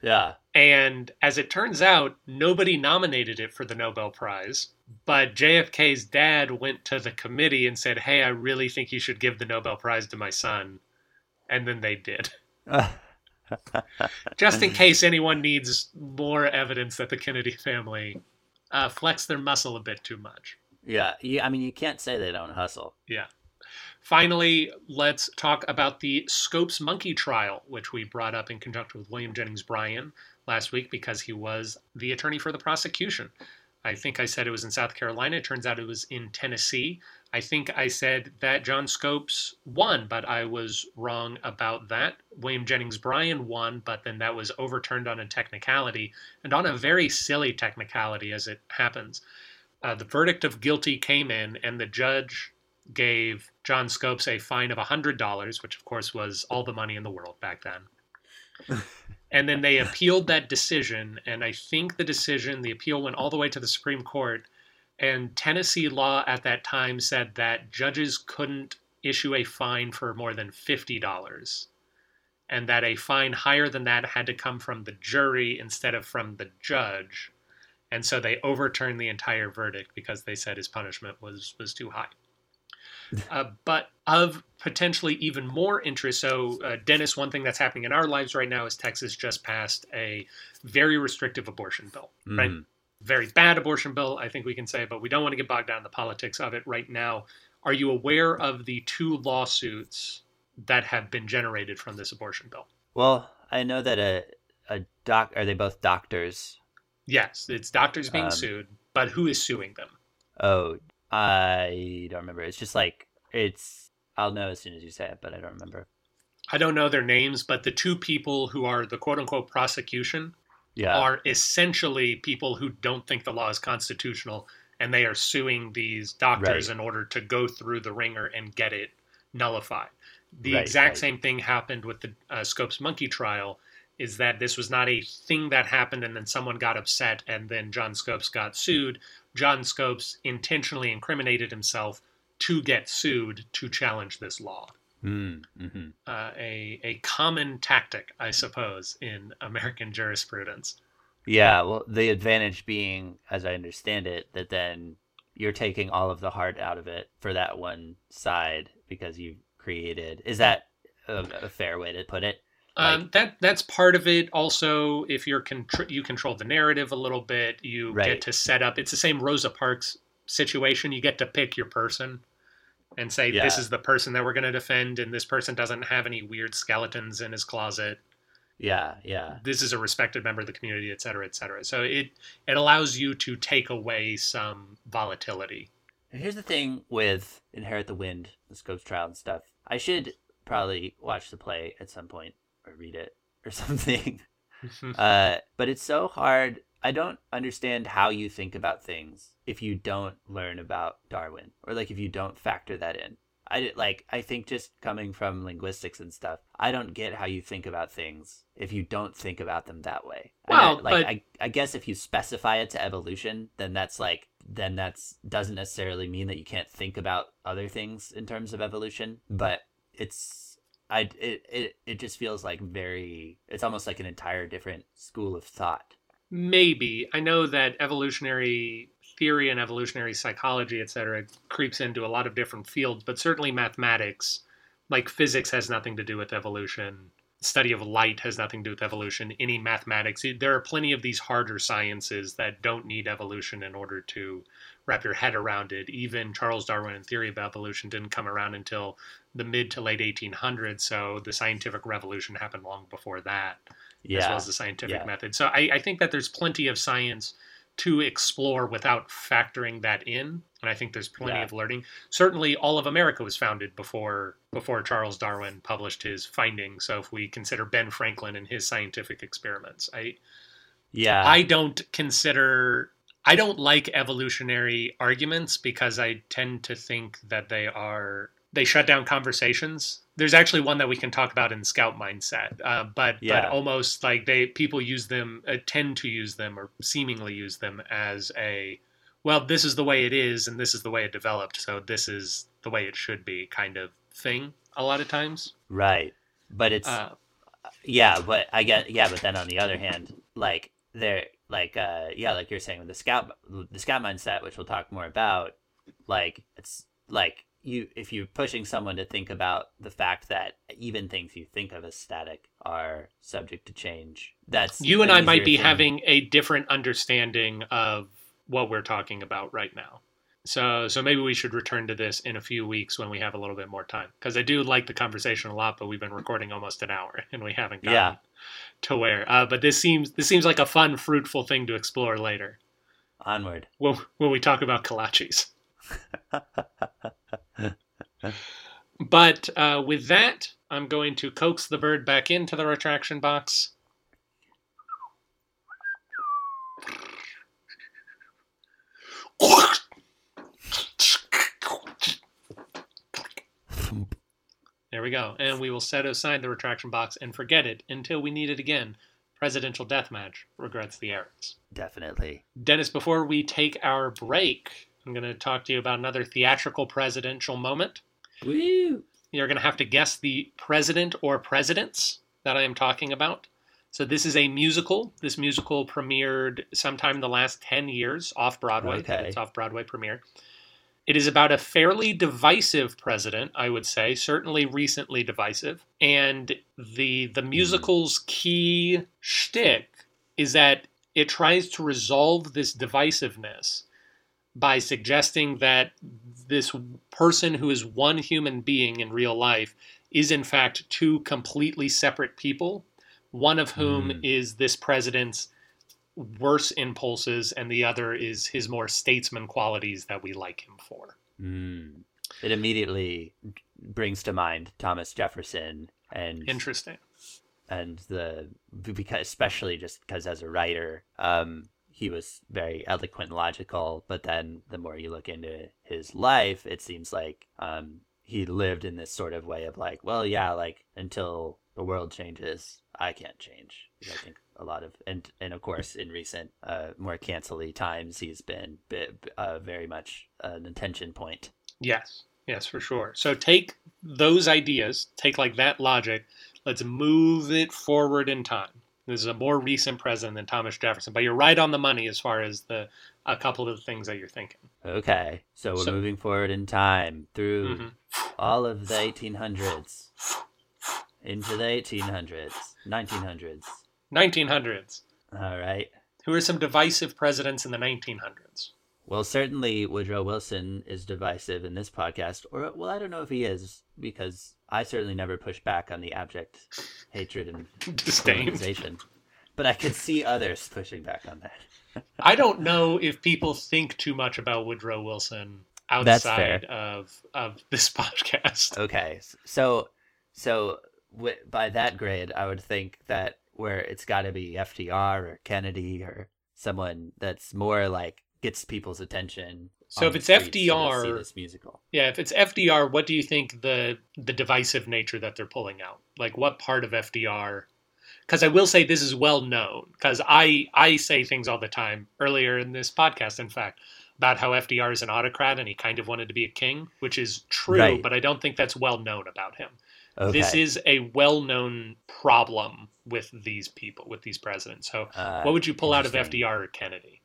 Yeah. And as it turns out, nobody nominated it for the Nobel Prize. But JFK's dad went to the committee and said, Hey, I really think you should give the Nobel Prize to my son. And then they did. Just in case anyone needs more evidence that the Kennedy family uh, flexed their muscle a bit too much. yeah. Yeah. I mean, you can't say they don't hustle. Yeah. Finally, let's talk about the Scopes Monkey trial, which we brought up in conjunction with William Jennings Bryan last week because he was the attorney for the prosecution. I think I said it was in South Carolina. It turns out it was in Tennessee. I think I said that John Scopes won, but I was wrong about that. William Jennings Bryan won, but then that was overturned on a technicality and on a very silly technicality as it happens. Uh, the verdict of guilty came in, and the judge gave John Scopes a fine of $100, which of course was all the money in the world back then. and then they appealed that decision, and I think the decision, the appeal went all the way to the Supreme Court. And Tennessee law at that time said that judges couldn't issue a fine for more than $50, and that a fine higher than that had to come from the jury instead of from the judge. And so they overturned the entire verdict because they said his punishment was was too high. Uh, but of potentially even more interest, so uh, Dennis, one thing that's happening in our lives right now is Texas just passed a very restrictive abortion bill, right? Mhm. Very bad abortion bill, I think we can say, but we don't want to get bogged down in the politics of it right now. Are you aware of the two lawsuits that have been generated from this abortion bill? Well, I know that a a doc are they both doctors? Yes, it's doctors being Um, sued, but who is suing them? Oh, I don't remember. It's just like it's. I'll know as soon as you say it, but I don't remember. I don't know their names, but the two people who are the quote unquote prosecution Yeah. are essentially people who don't think the law is constitutional and they are suing these doctors Right. in order to go through the ringer and get it nullified. The Right, exact right. same thing happened with the uh, Scopes Monkey trial is that this was not a thing that happened and then someone got upset and then John Scopes got sued. John Scopes intentionally incriminated himself to get sued to challenge this law Mm, hmm uh, a a common tactic, I suppose, in American jurisprudence. Yeah. Well, the advantage being, as I understand it, that then you're taking all of the heart out of it for that one side because you've created. Is that a, a fair way to put it? Um, that that's part of it. Also, if you're contr- you control the narrative a little bit, you Right. get to set up. It's the same Rosa Parks situation. You get to pick your person and say this is the person that we're going to defend, and this person doesn't have any weird skeletons in his closet. Yeah. Yeah. This is a respected member of the community, et cetera, et cetera. So it it allows you to take away some volatility. And Here's the thing with Inherit the Wind, the Scopes trial and stuff. I should probably watch the play at some point or read it or something. uh, but it's so hard. I don't understand how you think about things if you don't learn about Darwin or like if you don't factor that in. I like I think just coming from linguistics and stuff, I don't get how you think about things if you don't think about them that way. I Well, mean, like but- I, I guess if you specify it to evolution, then that's like then that's doesn't necessarily mean that you can't think about other things in terms of evolution, but it's I it it, it just feels like very it's almost like an entire different school of thought. Maybe. I know that evolutionary theory and evolutionary psychology, et cetera, creeps into a lot of different fields, but certainly mathematics, like physics, has nothing to do with evolution. Study of light has nothing to do with evolution. Any mathematics, there are plenty of these harder sciences that don't need evolution in order to wrap your head around it. Even Charles Darwin and theory of evolution didn't come around until the mid to late 1800s, so the scientific revolution happened long before that Yeah. as well as the scientific yeah. method. So I, I think that there's plenty of science to explore without factoring that in, and I think there's plenty Yeah. of learning. Certainly, all of America was founded before before Charles Darwin published his findings. So if we consider Ben Franklin and his scientific experiments, I yeah. I don't consider I don't like evolutionary arguments because I tend to think that they are they shut down conversations. There's actually one that we can talk about in Scout mindset, uh, but Yeah. but almost like they people use them uh, tend to use them or seemingly use them as a well, this is the way it is, and this is the way it developed, so this is the way it should be kind of thing. A lot of times, Right. But it's uh, yeah, but I get yeah, but then on the other hand, like they're like uh yeah, like you're saying with the scout the scout mindset, which we'll talk more about, like it's like you if you're pushing someone to think about the fact that even things you think of as static are subject to change. That's you and an I might be thing. having a different understanding of what we're talking about right now. So, so maybe we should return to this in a few weeks when we have a little bit more time. Because I do like the conversation a lot, but we've been recording almost an hour and we haven't gotten Yeah. to where. Uh, but this seems this seems like a fun, fruitful thing to explore later onward. when, when we talk about kolaches. but uh, with that, I'm going to coax the bird back into the retraction box. There we go. And we will set aside the retraction box and forget it until we need it again. Presidential deathmatch regrets the errors. Definitely. Dennis, before we take our break, I'm going to talk to you about another theatrical presidential moment. Woo! You're going to have to guess the president or presidents that I am talking about. So, this is a musical. This musical premiered sometime in the last 10 years off Broadway. Okay. It's off Broadway premiere. It is about a fairly divisive president, I would say, certainly recently divisive. And the the hmm. musical's key shtick is that it tries to resolve this divisiveness by suggesting that this person who is one human being in real life is in fact two completely separate people, one of whom Mm. is this president's worse impulses and the other is his more statesman qualities that we like him for. Mm. It immediately brings to mind Thomas Jefferson and Interesting. and the because especially just because as a writer um he was very eloquent and logical but then the more you look into his life it seems like um he lived in this sort of way of like well yeah like until the world changes i can't change i think a lot of and and of course in recent uh more cancely times he's been uh, very much an attention point Yes. Yes, for sure. So take those ideas, take like that logic, let's move it forward in time. This is a more recent president than Thomas Jefferson, but you're right on the money as far as the a couple of the things that you're thinking. okay so we're So- moving forward in time through Mhm. all of the 1800s into the 1800s 1900s 1900s. all right Who are some divisive presidents in the 1900s? well certainly woodrow wilson is divisive in this podcast or well i don't know if he is because i certainly never push back on the abject hatred and Disdain. but i could see others pushing back on that I don't know if people think too much about Woodrow Wilson outside of of this podcast. Okay, so so w- by that grade, I would think that where it's got to be FDR or Kennedy or someone that's more like gets people's attention. So if it's streets to go FDR see this musical. Yeah, if it's FDR, what do you think the the divisive nature that they're pulling out? Like what part of FDR? Because I will say this is well known. Because I I say things all the time earlier in this podcast, in fact, about how FDR is an autocrat and he kind of wanted to be a king, which is true, Right. but I don't think that's well known about him. Okay. This is a well known problem with these people, with these presidents. So Uh, what would you pull out of. FDR or Kennedy?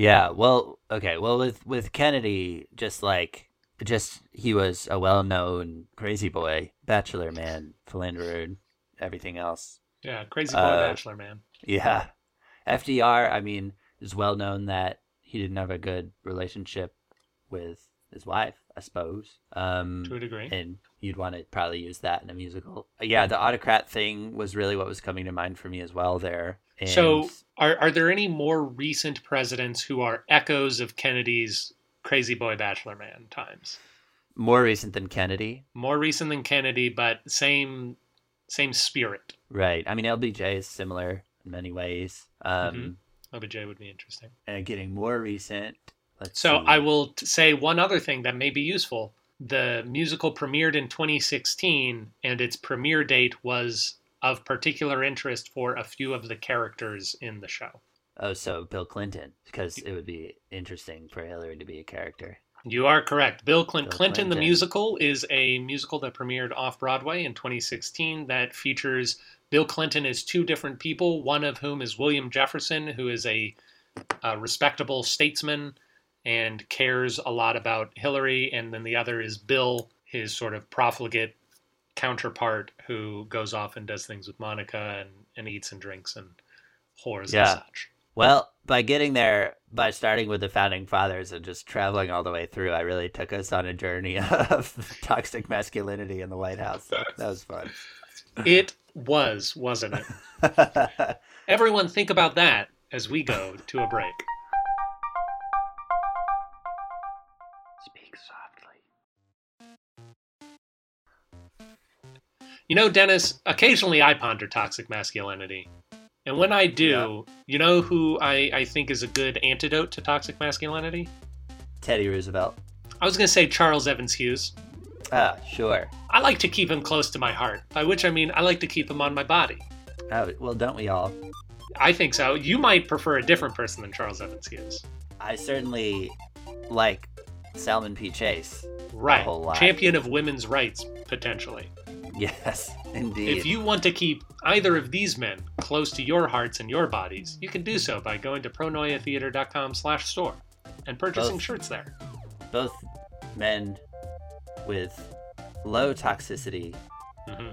Yeah, well, okay, well with with Kennedy, just like just he was a well-known crazy boy, bachelor man, philanderer, everything else. Yeah, crazy boy Uh, bachelor man. Yeah. FDR, I mean, is well known that he didn't have a good relationship with his wife, I suppose. Um, To a degree. and you'd want to probably use that in a musical. Yeah, the autocrat thing was really what was coming to mind for me as well there. And So, are are there any more recent presidents who are echoes of Kennedy's crazy boy bachelor man times? more recent than Kennedy, More recent than Kennedy, but same same spirit. right? I mean, LBJ is similar in many ways. Um, OBJ would be interesting. And getting more recent. Let's So see. I will t- say one other thing that may be useful. the musical premiered in 2016, and its premiere date was of particular interest for a few of the characters in the show. Oh, so Bill Clinton, because it would be interesting for Hillary to be a character. You are correct. Bill, Clin- Bill Clinton, the musical, is a musical that premiered off Broadway in 2016 that features Bill Clinton as two different people, one of whom is William Jefferson, who is a, a respectable statesman and cares a lot about Hillary, and then the other is Bill, his sort of profligate counterpart who goes off and does things with Monica and, and eats and drinks and whores Yeah. and such. Well, by getting there, by starting with the founding fathers and just traveling all the way through, I really took us on a journey of toxic masculinity in the White House. That was fun. It was, wasn't it? Everyone think about that as we go to a break. You know, Dennis, occasionally I ponder toxic masculinity. And when I do, you know who I, I think is a good antidote to toxic masculinity? Teddy Roosevelt. I was going to say Charles Evans Hughes. Ah, sure. I like to keep him close to my heart, by which I mean I like to keep him on my body. Oh, well, don't we all? I think so. You might prefer a different person than Charles Evans Hughes. I certainly like Salmon P. Chase. Right. Champion of women's rights, potentially. Yes, indeed. If you want to keep either of these men close to your hearts and your bodies, you can do so by going to pronoiatheater.com slash store and purchasing Both. shirts there. Both men with low toxicity hmm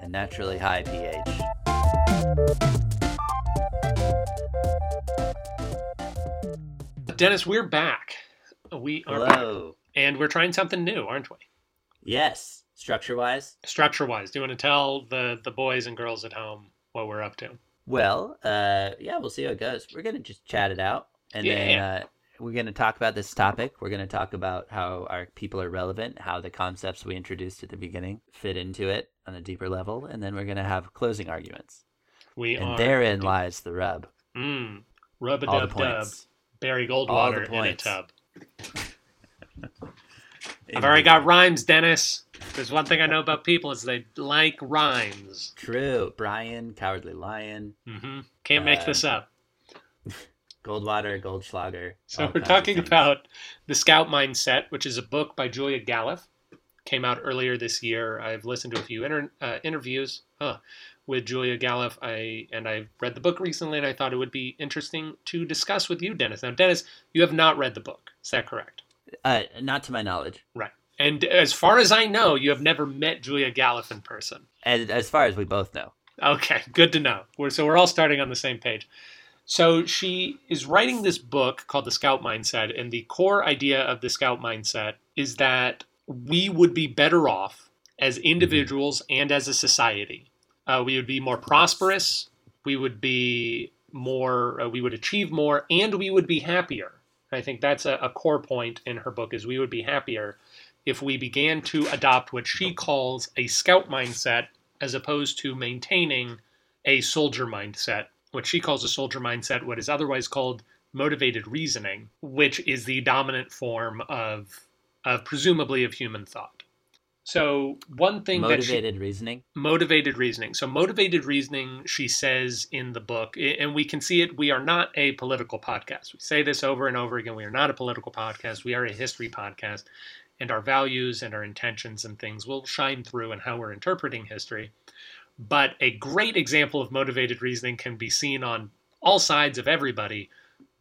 and naturally high pH. Dennis, we're back. We are back. And we're trying something new, aren't we? Yes. Structure wise? Structure wise, do you want to tell the, the boys and girls at home what we're up to? Well, uh, yeah, we'll see how it goes. We're gonna just chat it out, and then uh, we're gonna talk about this topic. We're gonna talk about how our people are relevant, how the concepts we introduced at the beginning fit into it on a deeper level, and then we're gonna have closing arguments. We and are. therein lies the rub. Mm, Rub a dub dub. Barry Goldwater in a tub. I've already got rhymes, Dennis. There's one thing I know about people is they like rhymes. True. Bryan, Cowardly Lion, Mm-hmm. Can't make Uh, this up. Goldwater, Goldschlager. So we're talking about The Scout Mindset, which is a book by Julia Galef. Came out earlier this year. I've listened to a few inter- uh, interviews huh, with Julia Galef. I and I've read the book recently, and I thought it would be interesting to discuss with you, Dennis. Now, Dennis, you have not read the book. Is that correct? Uh, not to my knowledge. Right. And as far as I know, you have never met Julia Galef in person. And as far as we both know. Okay, good to know. We're, so we're all starting on the same page. So she is writing this book called The Scout Mindset, and the core idea of the Scout Mindset is that we would be better off as individuals and as a society. Uh, we would be more prosperous. We would be more. Uh, we would achieve more, and we would be happier. I think that's a, a core point in her book: is we would be happier if we began to adopt what she calls a scout mindset as opposed to maintaining a soldier mindset, what she calls a soldier mindset, what is otherwise called motivated reasoning, which is the dominant form of, of presumably of human thought. So one thing she, Motivated reasoning. motivated reasoning. So motivated reasoning, she says in the book, and we can see it. We are not a political podcast. We say this over and over again. We are not a political podcast. We are a history podcast, and our values and our intentions and things will shine through in how we're interpreting history. But a great example of motivated reasoning can be seen on all sides of everybody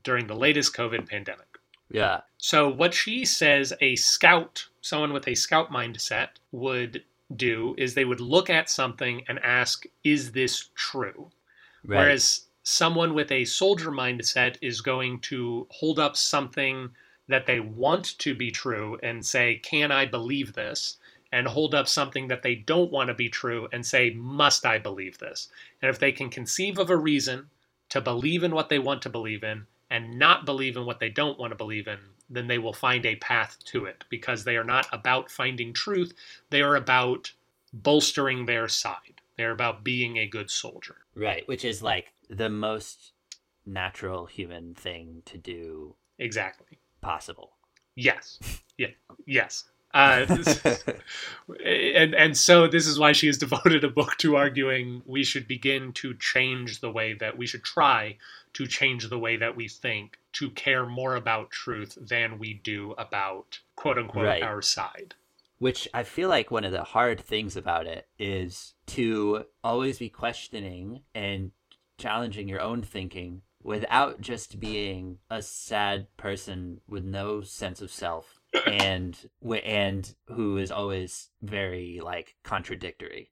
during the latest COVID pandemic. Yeah. So, what she says a scout, someone with a scout mindset, would do is they would look at something and ask, Is this true? Right. Whereas someone with a soldier mindset is going to hold up something that they want to be true and say, Can I believe this? And hold up something that they don't want to be true and say, Must I believe this? And if they can conceive of a reason to believe in what they want to believe in and not believe in what they don't want to believe in, then they will find a path to it because they are not about finding truth. They are about bolstering their side. They're about being a good soldier. Right, which is like the most natural human thing to do Exactly. Possible. Yes. Yeah. Yes. Uh, and and so this is why she has devoted a book to arguing we should begin to change the way that we should try to change the way that we think to care more about truth than we do about quote unquote Right. our side. Which I feel like one of the hard things about it is to always be questioning and challenging your own thinking without just being a sad person with no sense of self and and who is always very like contradictory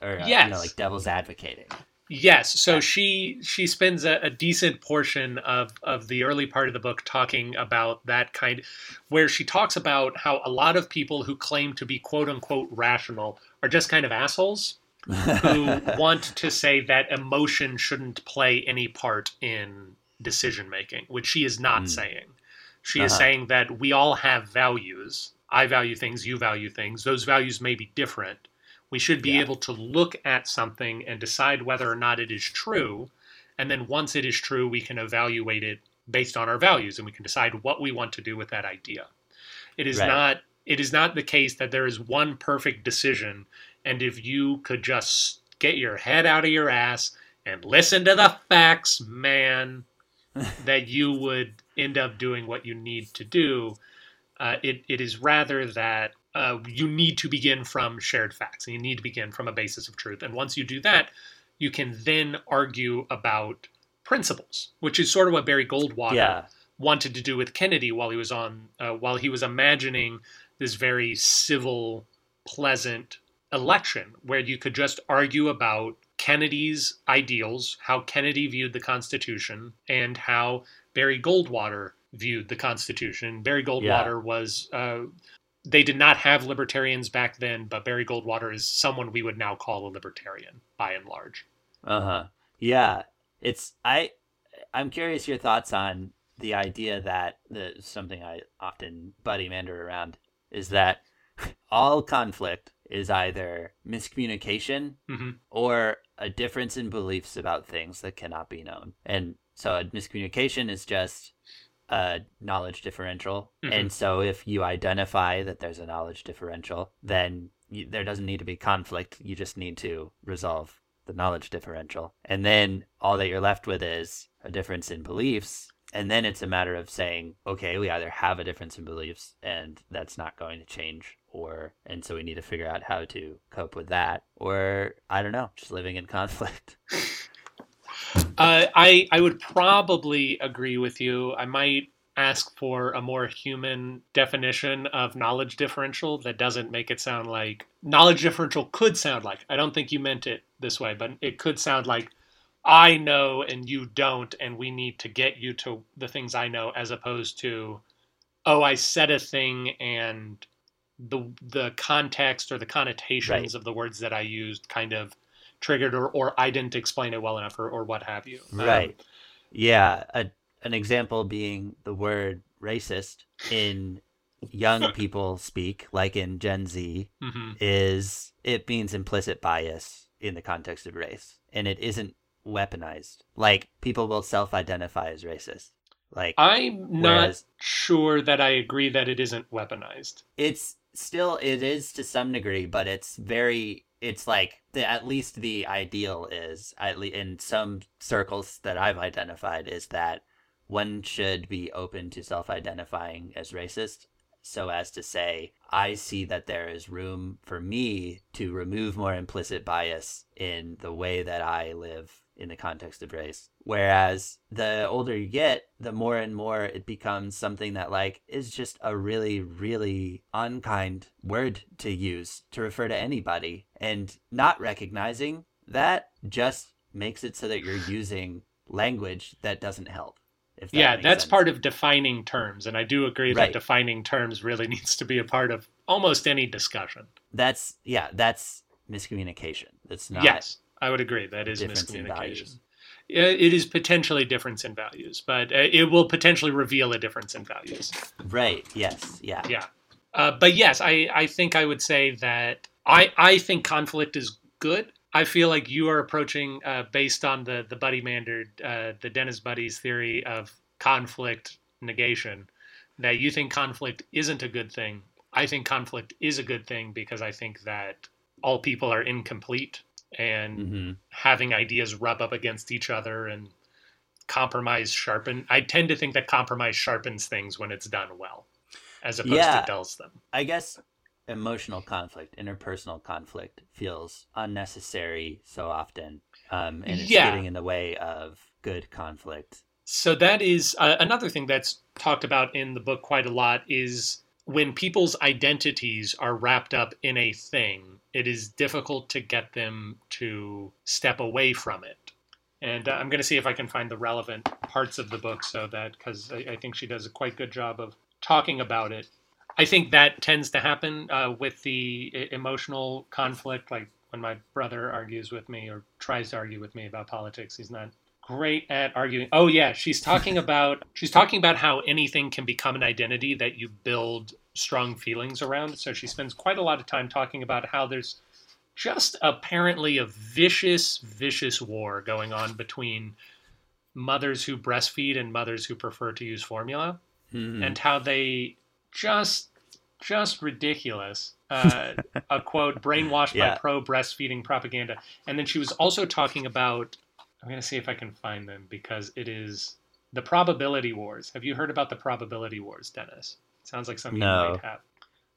or uh, you know like devil's advocating. Yes, so she she spends a, a decent portion of of the early part of the book talking about that kind, where she talks about how a lot of people who claim to be quote unquote rational are just kind of assholes who want to say that emotion shouldn't play any part in decision making, which she is not Mm. saying. She is Uh-huh. saying that we all have values. I value things, you value things. Those values may be different. We should be Yeah. able to look at something and decide whether or not it is true. And then once it is true, we can evaluate it based on our values and we can decide what we want to do with that idea. It is Right. not it is not the case that there is one perfect decision and if you could just get your head out of your ass and listen to the facts, man, that you would end up doing what you need to do. Uh, it, it is rather that uh, you need to begin from shared facts and you need to begin from a basis of truth. And once you do that, you can then argue about principles, which is sort of what Barry Goldwater yeah. wanted to do with Kennedy while he was on uh, while he was imagining this very civil, pleasant election where you could just argue about Kennedy's ideals, how Kennedy viewed the Constitution, and how Barry Goldwater viewed the Constitution. Barry Goldwater was. Uh, they did not have libertarians back then, but Barry Goldwater is someone we would now call a libertarian by and large. Uh-huh. Yeah. It's I I'm curious your thoughts on the idea that the something I often buddy mander around is that all conflict is either miscommunication hmm or a difference in beliefs about things that cannot be known. And so a miscommunication is just a knowledge differential. Mhm. And so if you identify that there's a knowledge differential, then you, there doesn't need to be conflict. You just need to resolve the knowledge differential. And then all that you're left with is a difference in beliefs. And then it's a matter of saying, okay, we either have a difference in beliefs and that's not going to change, or, and so we need to figure out how to cope with that, or I don't know, just living in conflict. Uh, I I would probably agree with you. I might ask for a more human definition of knowledge differential that doesn't make it sound like knowledge differential could sound like. I don't think you meant it this way, but it could sound like I know and you don't, and we need to get you to the things I know, as opposed to oh, I said a thing and the the context or the connotations Right. of the words that I used kind of triggered or, or I didn't explain it well enough or, or what have you. Um, Right. Yeah. A, an example being the word racist in young people speak, like in Gen Z, hmm is it means implicit bias in the context of race. And it isn't weaponized. Like people will self identify as racist. Like I'm not Whereas- sure that I agree that it isn't weaponized. it's still it is to some degree but it's very it's like the at least the ideal is at least in some circles that i've identified is that one should be open to self-identifying as racist so as to say i see that there is room for me to remove more implicit bias in the way that i live in the context of race. Whereas the older you get the more and more it becomes something that like is just a really really unkind word to use to refer to anybody. And not recognizing that just makes it so that you're using language that doesn't help that yeah, that's sense. part of defining terms, and I do agree that defining terms really needs to be a part of almost any discussion. that's yeah that's miscommunication. That's not yes, I would agree. That is miscommunication. It is potentially difference in values, but uh, it will potentially reveal a difference in values. right yes yeah Yeah. Uh, but yes, I, I think I would say that I, I think conflict is good. I feel like you are approaching uh, based on the the Buddy Mander, uh, the Dennis Buddy's theory of conflict negation, that you think conflict isn't a good thing. I think conflict is a good thing because I think that all people are incomplete and hmm having ideas rub up against each other and compromise sharpen. I tend to think that compromise sharpens things when it's done well, as opposed Yeah. to dulls them. I guess emotional conflict, interpersonal conflict, feels unnecessary so often, um, and it's Yeah. getting in the way of good conflict. So that is uh, another thing that's talked about in the book quite a lot is when people's identities are wrapped up in a thing, it is difficult to get them to step away from it. And uh, I'm going to see if I can find the relevant parts of the book so that, because I, I think she does a quite good job of talking about it. I think that tends to happen uh, with the emotional conflict, like when my brother argues with me or tries to argue with me about politics. He's not great at arguing. Oh yeah, she's talking about she's talking about how anything can become an identity that you build strong feelings around. So she spends quite a lot of time talking about how there's just apparently a vicious vicious war going on between mothers who breastfeed and mothers who prefer to use formula Mhm. and how they just just ridiculous uh, a quote brainwashed Yeah. by pro breastfeeding propaganda and then she was also talking about i'm going to see if i can find them because it is the probability wars have you heard about the probability wars dennis sounds like something No. you might have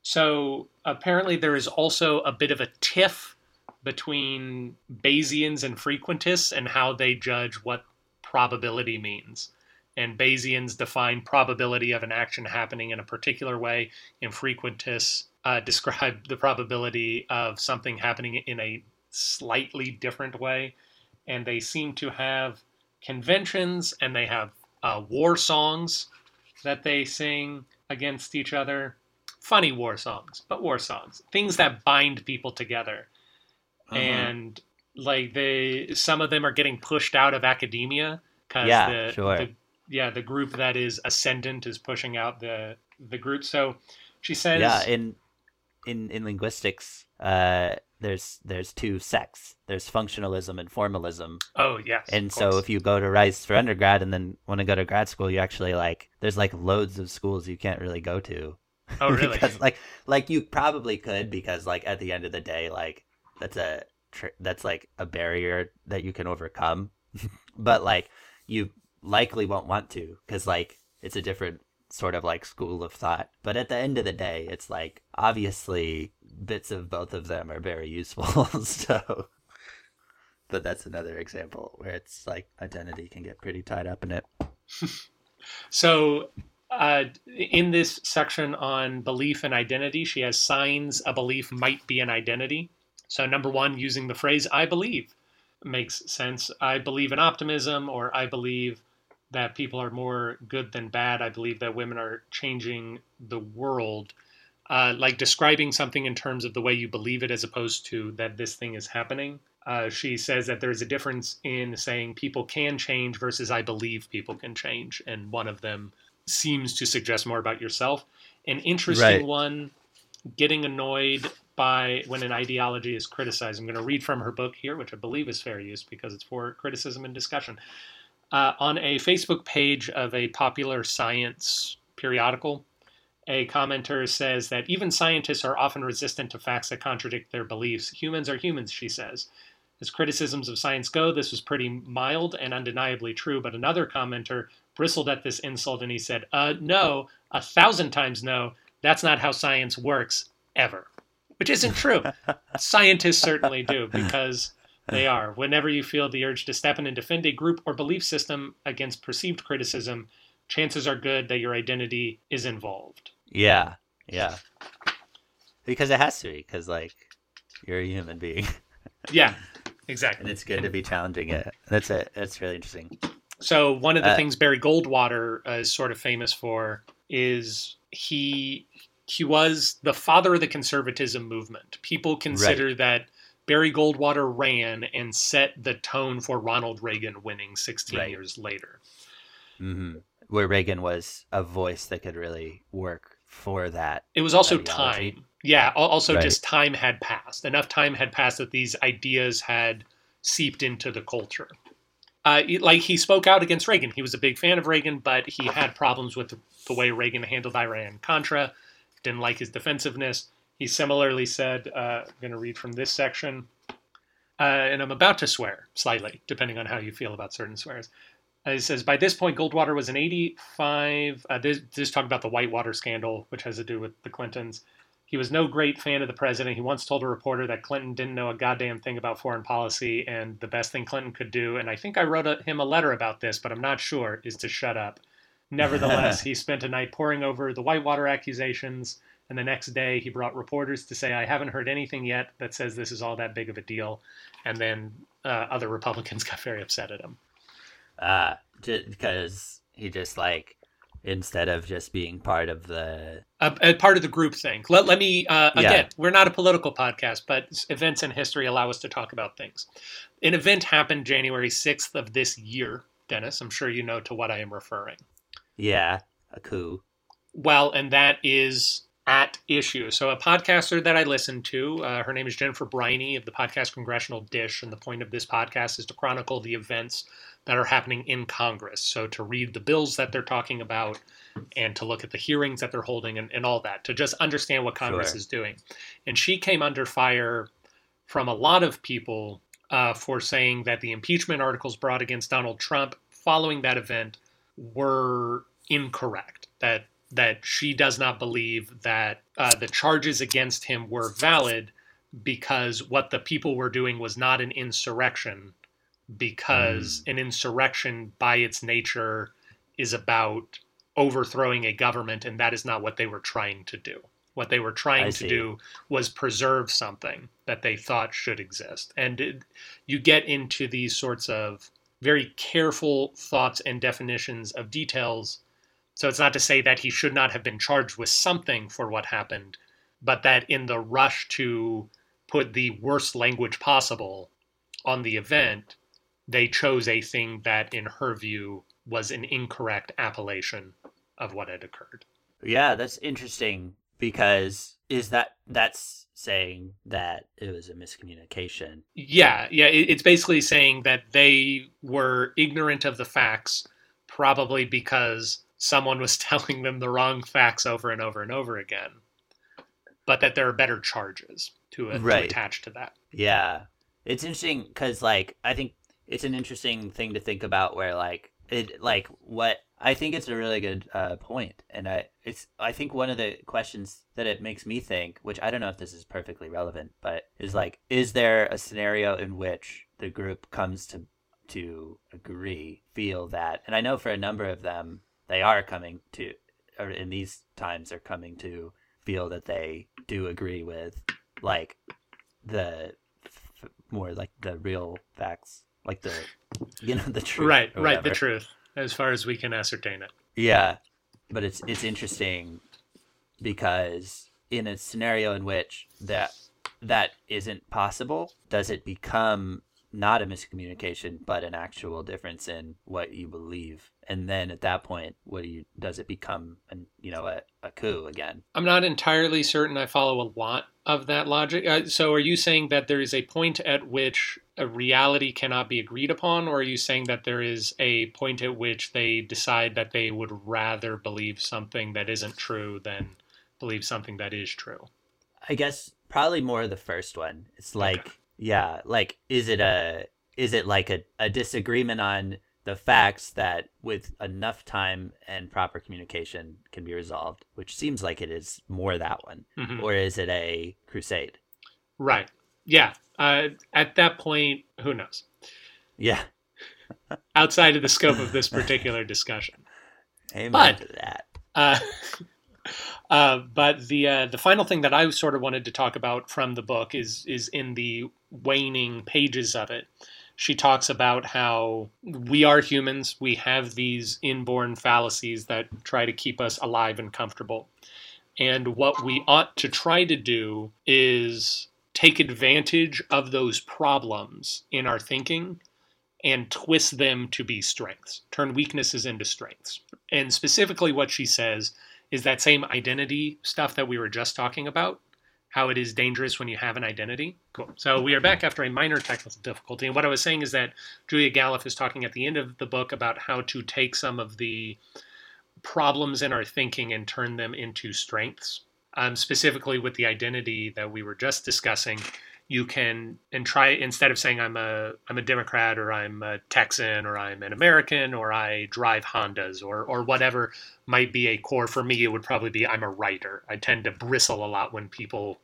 so apparently there is also a bit of a tiff between bayesians and frequentists and how they judge what probability means and Bayesians define probability of an action happening in a particular way, and frequentists uh, describe the probability of something happening in a slightly different way. And they seem to have conventions and they have uh, war songs that they sing against each other. Funny war songs, but war songs. Things that bind people together. Uh-huh. And like they, some of them are getting pushed out of academia because Yeah, the, sure. the yeah the group that is ascendant is pushing out the the group so she says yeah, in in in linguistics, uh, there's there's two sects. There's functionalism and formalism. oh yes And so if you go to Rice for undergrad and then want to go to grad school, you actually like there's like loads of schools you can't really go to. oh really because like like you probably could because like at the end of the day like that's a tr- that's like a barrier that you can overcome. but like you likely won't want to because like it's a different sort of like school of thought. But at the end of the day, it's like obviously bits of both of them are very useful. so, but that's another example where it's like identity can get pretty tied up in it. So, uh, in this section on belief and identity, she has signs a belief might be an identity. So, number one, using the phrase I believe makes sense. I believe in optimism, or I believe that people are more good than bad. I believe that women are changing the world. Uh, like describing something in terms of the way you believe it as opposed to that this thing is happening. Uh, she says that there's a difference in saying people can change versus I believe people can change. And one of them seems to suggest more about yourself. An interesting Right. one, getting annoyed by when an ideology is criticized. I'm going to read from her book here, which I believe is fair use because it's for criticism and discussion. Uh, on a Facebook page of a popular science periodical, a commenter says that even scientists are often resistant to facts that contradict their beliefs. Humans are humans, she says. As criticisms of science go, this was pretty mild and undeniably true, but another commenter bristled at this insult and he said, uh, no, a thousand times no, that's not how science works, ever. Which isn't true. Scientists certainly do, because they are. Whenever you feel the urge to step in and defend a group or belief system against perceived criticism, chances are good that your identity is involved. Yeah, yeah. Because it has to be, because like you're a human being, Yeah, exactly. and it's good to be challenging it. That's it. That's really interesting. So one of the Uh, things Barry Goldwater uh, is sort of famous for is he he was the father of the conservatism movement. People consider that Barry Goldwater ran and set the tone for Ronald Reagan winning 16 Right. years later. hmm Where Reagan was a voice that could really work for that. It was also Ideology. time. Yeah, also Right. just time had passed. Enough time had passed that these ideas had seeped into the culture. Uh, like he spoke out against Reagan. He was a big fan of Reagan, but he had problems with the way Reagan handled Iran Contra, didn't like his defensiveness. He similarly said, uh, I'm going to read from this section, uh, and I'm about to swear slightly, depending on how you feel about certain swears. Uh, he says, by this point, Goldwater was an 85. Uh, this, this talk about the Whitewater scandal, which has to do with the Clintons. He was no great fan of the president. He once told a reporter that Clinton didn't know a goddamn thing about foreign policy, and the best thing Clinton could do, and I think I wrote a, him a letter about this, but I'm not sure, is to shut up. Nevertheless, he spent a night poring over the Whitewater accusations, and the next day he brought reporters to say, I haven't heard anything yet that says this is all that big of a deal. And then uh, other Republicans got very upset at him. Uh, because he just like instead of just being part of the a, a part of the group thing. Let, let me uh, Yeah. again. We're not a political podcast, but events in history allow us to talk about things. An event happened January sixth of this year, Dennis. I'm sure you know to what I am referring. yeah a coup. Well, and that is at issue. So, a podcaster that I listen to, uh, her name is Jennifer Briney of the podcast Congressional Dish, and the point of this podcast is to chronicle the events that are happening in Congress. So, to read the bills that they're talking about and to look at the hearings that they're holding and, and all that, to just understand what Congress Sure. is doing. And she came under fire from a lot of people uh, for saying that the impeachment articles brought against Donald Trump following that event were incorrect. That that she does not believe that uh, the charges against him were valid because what the people were doing was not an insurrection. Because an insurrection, by its nature, is about overthrowing a government, and that is not what they were trying to do. What they were trying I to see. do was preserve something that they thought should exist. And it, you get into these sorts of very careful thoughts and definitions of details. So it's not to say that he should not have been charged with something for what happened, but that in the rush to put the worst language possible on the event, they chose a thing that, in her view, was an incorrect appellation of what had occurred. Yeah, that's interesting because is that that's saying that it was a miscommunication. Yeah, yeah. It's basically saying that they were ignorant of the facts, probably because someone was telling them the wrong facts over and over and over again, but that there are better charges to, to Right. attach to that. Yeah. It's interesting because, like, I think it's an interesting thing to think about where, like, it, like, what I think it's a really good uh, point, and I, it's, I think one of the questions that it makes me think, which I don't know if this is perfectly relevant, but is like, is there a scenario in which the group comes to, to agree, feel that, and I know for a number of them, they are coming to, or in these times, are coming to feel that they do agree with, like, the f- more like the real facts, like the you know the truth, right, right. The truth, as far as we can ascertain it. Yeah, but it's it's interesting because in a scenario in which that that isn't possible, does it become not a miscommunication but an actual difference in what you believe? And then at that point, what do you does it become an you know a, a coup again? I'm not entirely certain I follow a lot of that logic. Uh, so, are you saying that there is a point at which a reality cannot be agreed upon, or are you saying that there is a point at which they decide that they would rather believe something that isn't true than believe something that is true? I guess probably more the first one. It's like, yeah, like is it a is it like a, a disagreement on the facts that with enough time and proper communication can be resolved, which seems like it is more that one. Mhm. Or is it a crusade? Right. Yeah. Uh, at that point, who knows? Yeah. Outside of the scope of this particular discussion. Amen But- to that. Uh, uh, but the uh, the final thing that I sort of wanted to talk about from the book is is in the waning pages of it. She talks about how we are humans. We have these inborn fallacies that try to keep us alive and comfortable. And what we ought to try to do is take advantage of those problems in our thinking and twist them to be strengths, turn weaknesses into strengths. And specifically, what she says is that same identity stuff that we were just talking about, how it is dangerous when you have an identity. Cool. So we are back after a minor technical difficulty. And what I was saying is that Julia Galef is talking at the end of the book about how to take some of the problems in our thinking and turn them into strengths. um, specifically with the identity that we were just discussing, you can and try instead of saying I'm a I'm a Democrat or I'm a Texan or I'm an American or I drive Hondas or or whatever might be a core for me. It would probably be I'm a writer. I tend to bristle a lot when people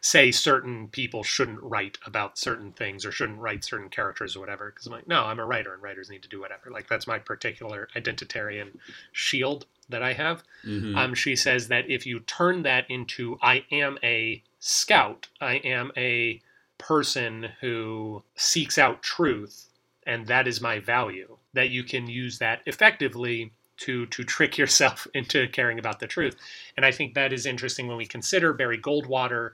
say certain people shouldn't write about certain things or shouldn't write certain characters or whatever because I'm like no I'm a writer and writers need to do whatever like that's my particular identitarian shield that I have. Mhm. Um, she says that if you turn that into I am a scout, I am a person who seeks out truth, and that is my value, that you can use that effectively to to trick yourself into caring about the truth. And I think that is interesting when we consider Barry Goldwater,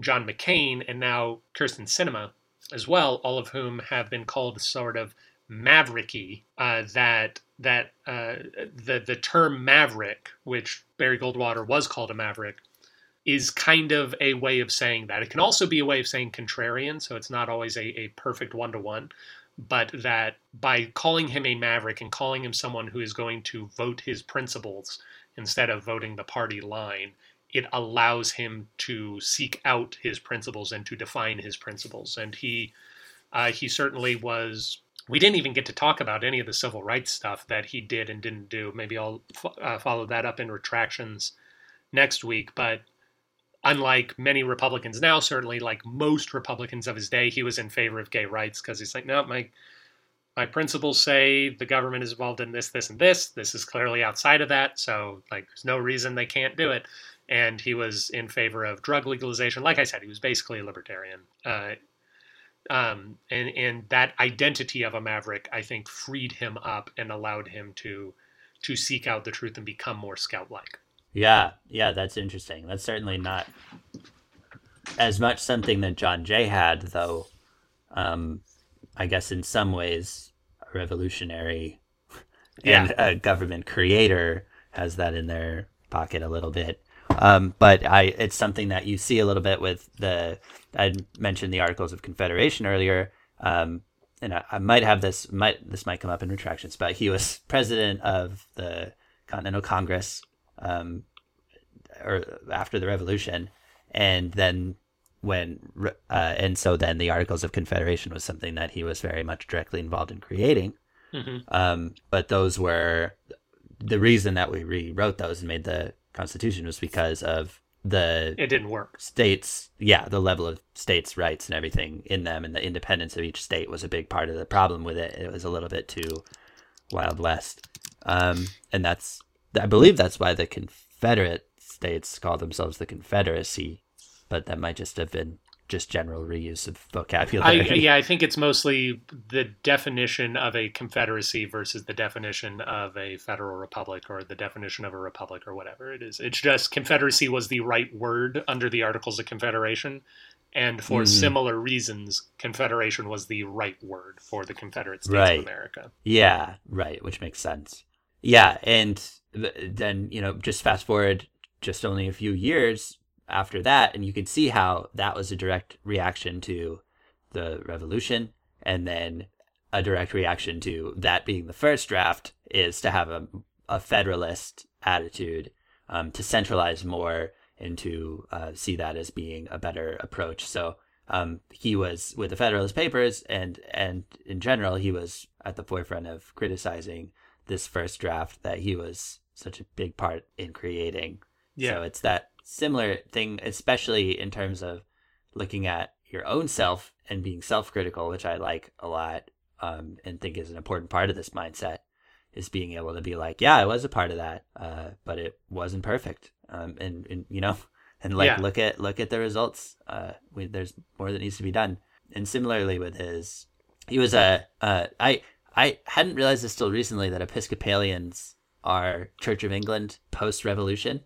John McCain, and now Kyrsten Sinema as well, all of whom have been called sort of mavericky. Uh, that that uh, the the term maverick, which Barry Goldwater was called a maverick, is kind of a way of saying that. It can also be a way of saying contrarian, so it's not always a, a perfect one to one. But that by calling him a maverick and calling him someone who is going to vote his principles instead of voting the party line, it allows him to seek out his principles and to define his principles. And he uh, he certainly was. We didn't even get to talk about any of the civil rights stuff that he did and didn't do. Maybe I'll fo- uh, follow that up in retractions next week. But unlike many Republicans now, certainly like most Republicans of his day, he was in favor of gay rights because he's like, no, my my principles say the government is involved in this, this, and this. This is clearly outside of that, so like there's no reason they can't do it. And he was in favor of drug legalization. Like I said, he was basically a libertarian. Uh, um, and and that identity of a maverick, I think, freed him up and allowed him to to seek out the truth and become more scout-like. Yeah, yeah, that's interesting. That's certainly not as much something that John Jay had, though. Um, I guess in some ways, a revolutionary and a government creator has that in their pocket a little bit. Um, but I, it's something that you see a little bit with the. I mentioned the Articles of Confederation earlier, um, and I, I might have this might this might come up in retractions, but he was president of the Continental Congress um, or after the revolution, and then when uh, and so then the Articles of Confederation was something that he was very much directly involved in creating. Mhm. Um, but those were the reason that we rewrote those and made the Constitution was because of the It didn't work. states yeah the level of states rights and everything in them and the independence of each state was a big part of the problem with it it was a little bit too wild west um, and that's i believe that's why the confederate states call themselves the confederacy but that might just have been just general reuse of I, vocabulary yeah, I think it's mostly the definition of a confederacy versus the definition of a federal republic or the definition of a republic or whatever it is. It's just confederacy was the right word under the Articles of Confederation, and for Mhm. similar reasons, confederation was the right word for the Confederate States Right. of America. Yeah, right, which makes sense. Yeah, and th- then, you know, just fast forward just only a few years after that, and you can see how that was a direct reaction to the revolution, and then a direct reaction to that being the first draft is to have a, a federalist attitude, um, to centralize more and to uh, see that as being a better approach. So um, he was with the Federalist Papers, and and in general, he was at the forefront of criticizing this first draft that he was such a big part in creating. Yeah. So it's that similar thing, especially in terms of looking at your own self and being self-critical, which I like a lot, um, and think is an important part of this mindset. Is being able to be like, yeah, I was a part of that, uh, but it wasn't perfect, um, and, and you know, and like Yeah. look at look at the results. Uh, we, there's more that needs to be done. And similarly with his, he was a uh, I I hadn't realized this till recently that Episcopalians are Church of England post Revolution.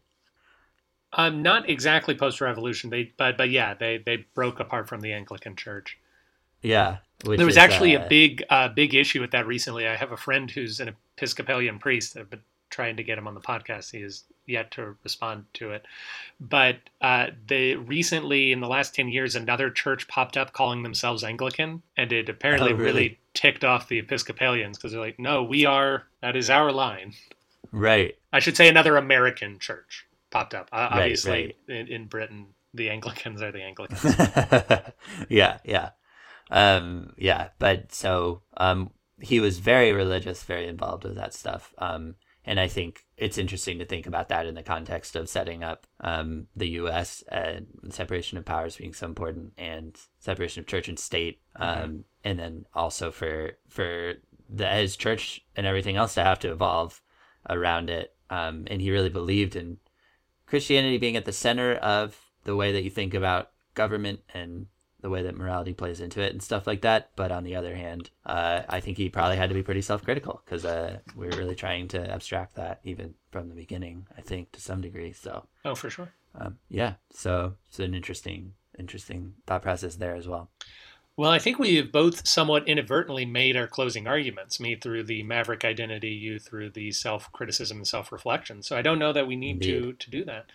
Um, not exactly post-revolution, they but but yeah, they they broke apart from the Anglican Church. Yeah, there was is, actually uh, a big uh, big issue with that recently. I have a friend who's an Episcopalian priest. I've been trying to get him on the podcast. He has yet to respond to it. But uh, they recently, in the last ten years, another church popped up calling themselves Anglican, and it apparently Oh, really? really? ticked off the Episcopalians because they're like, "No, we are. That is our line." right. I should say another American church. Popped up. Uh, Right, obviously, In, in Britain, the Anglicans are the Anglicans. yeah, yeah. Um, yeah, but so um, he was very religious, very involved with that stuff. Um, and I think it's interesting to think about that in the context of setting up um, the U.S. and separation of powers being so important, and separation of church and state, um, and then also for for the his church and everything else to have to evolve around it. Um, and he really believed in Christianity being at the center of the way that you think about government and the way that morality plays into it and stuff like that. But on the other hand, uh, I think he probably had to be pretty self critical because uh, we are really trying to abstract that even from the beginning, I think, to some degree. So, oh, for sure. um, yeah, so it's an interesting, interesting thought process there as well. Well, I think we have both somewhat inadvertently made our closing arguments, me through the maverick identity, you through the self criticism and self reflection. So I don't know that we need to, Indeed. to do that.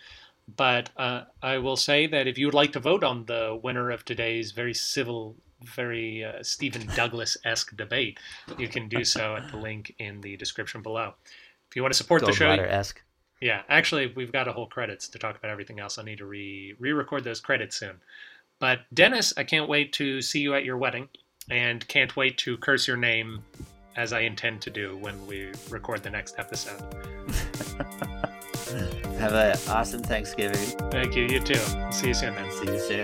But uh, I will say that if you would like to vote on the winner of today's very civil, very uh, Stephen Douglas esque debate, you can do so at the link in the description below. If you want to support the show, esque. yeah, actually, we've got a whole credits to talk about everything else. I need to re re-record those credits soon. But Dennis, I can't wait to see you at your wedding, and can't wait to curse your name, as I intend to do when we record the next episode. Have an awesome Thanksgiving. Thank you. You too. See you soon, then. See you soon.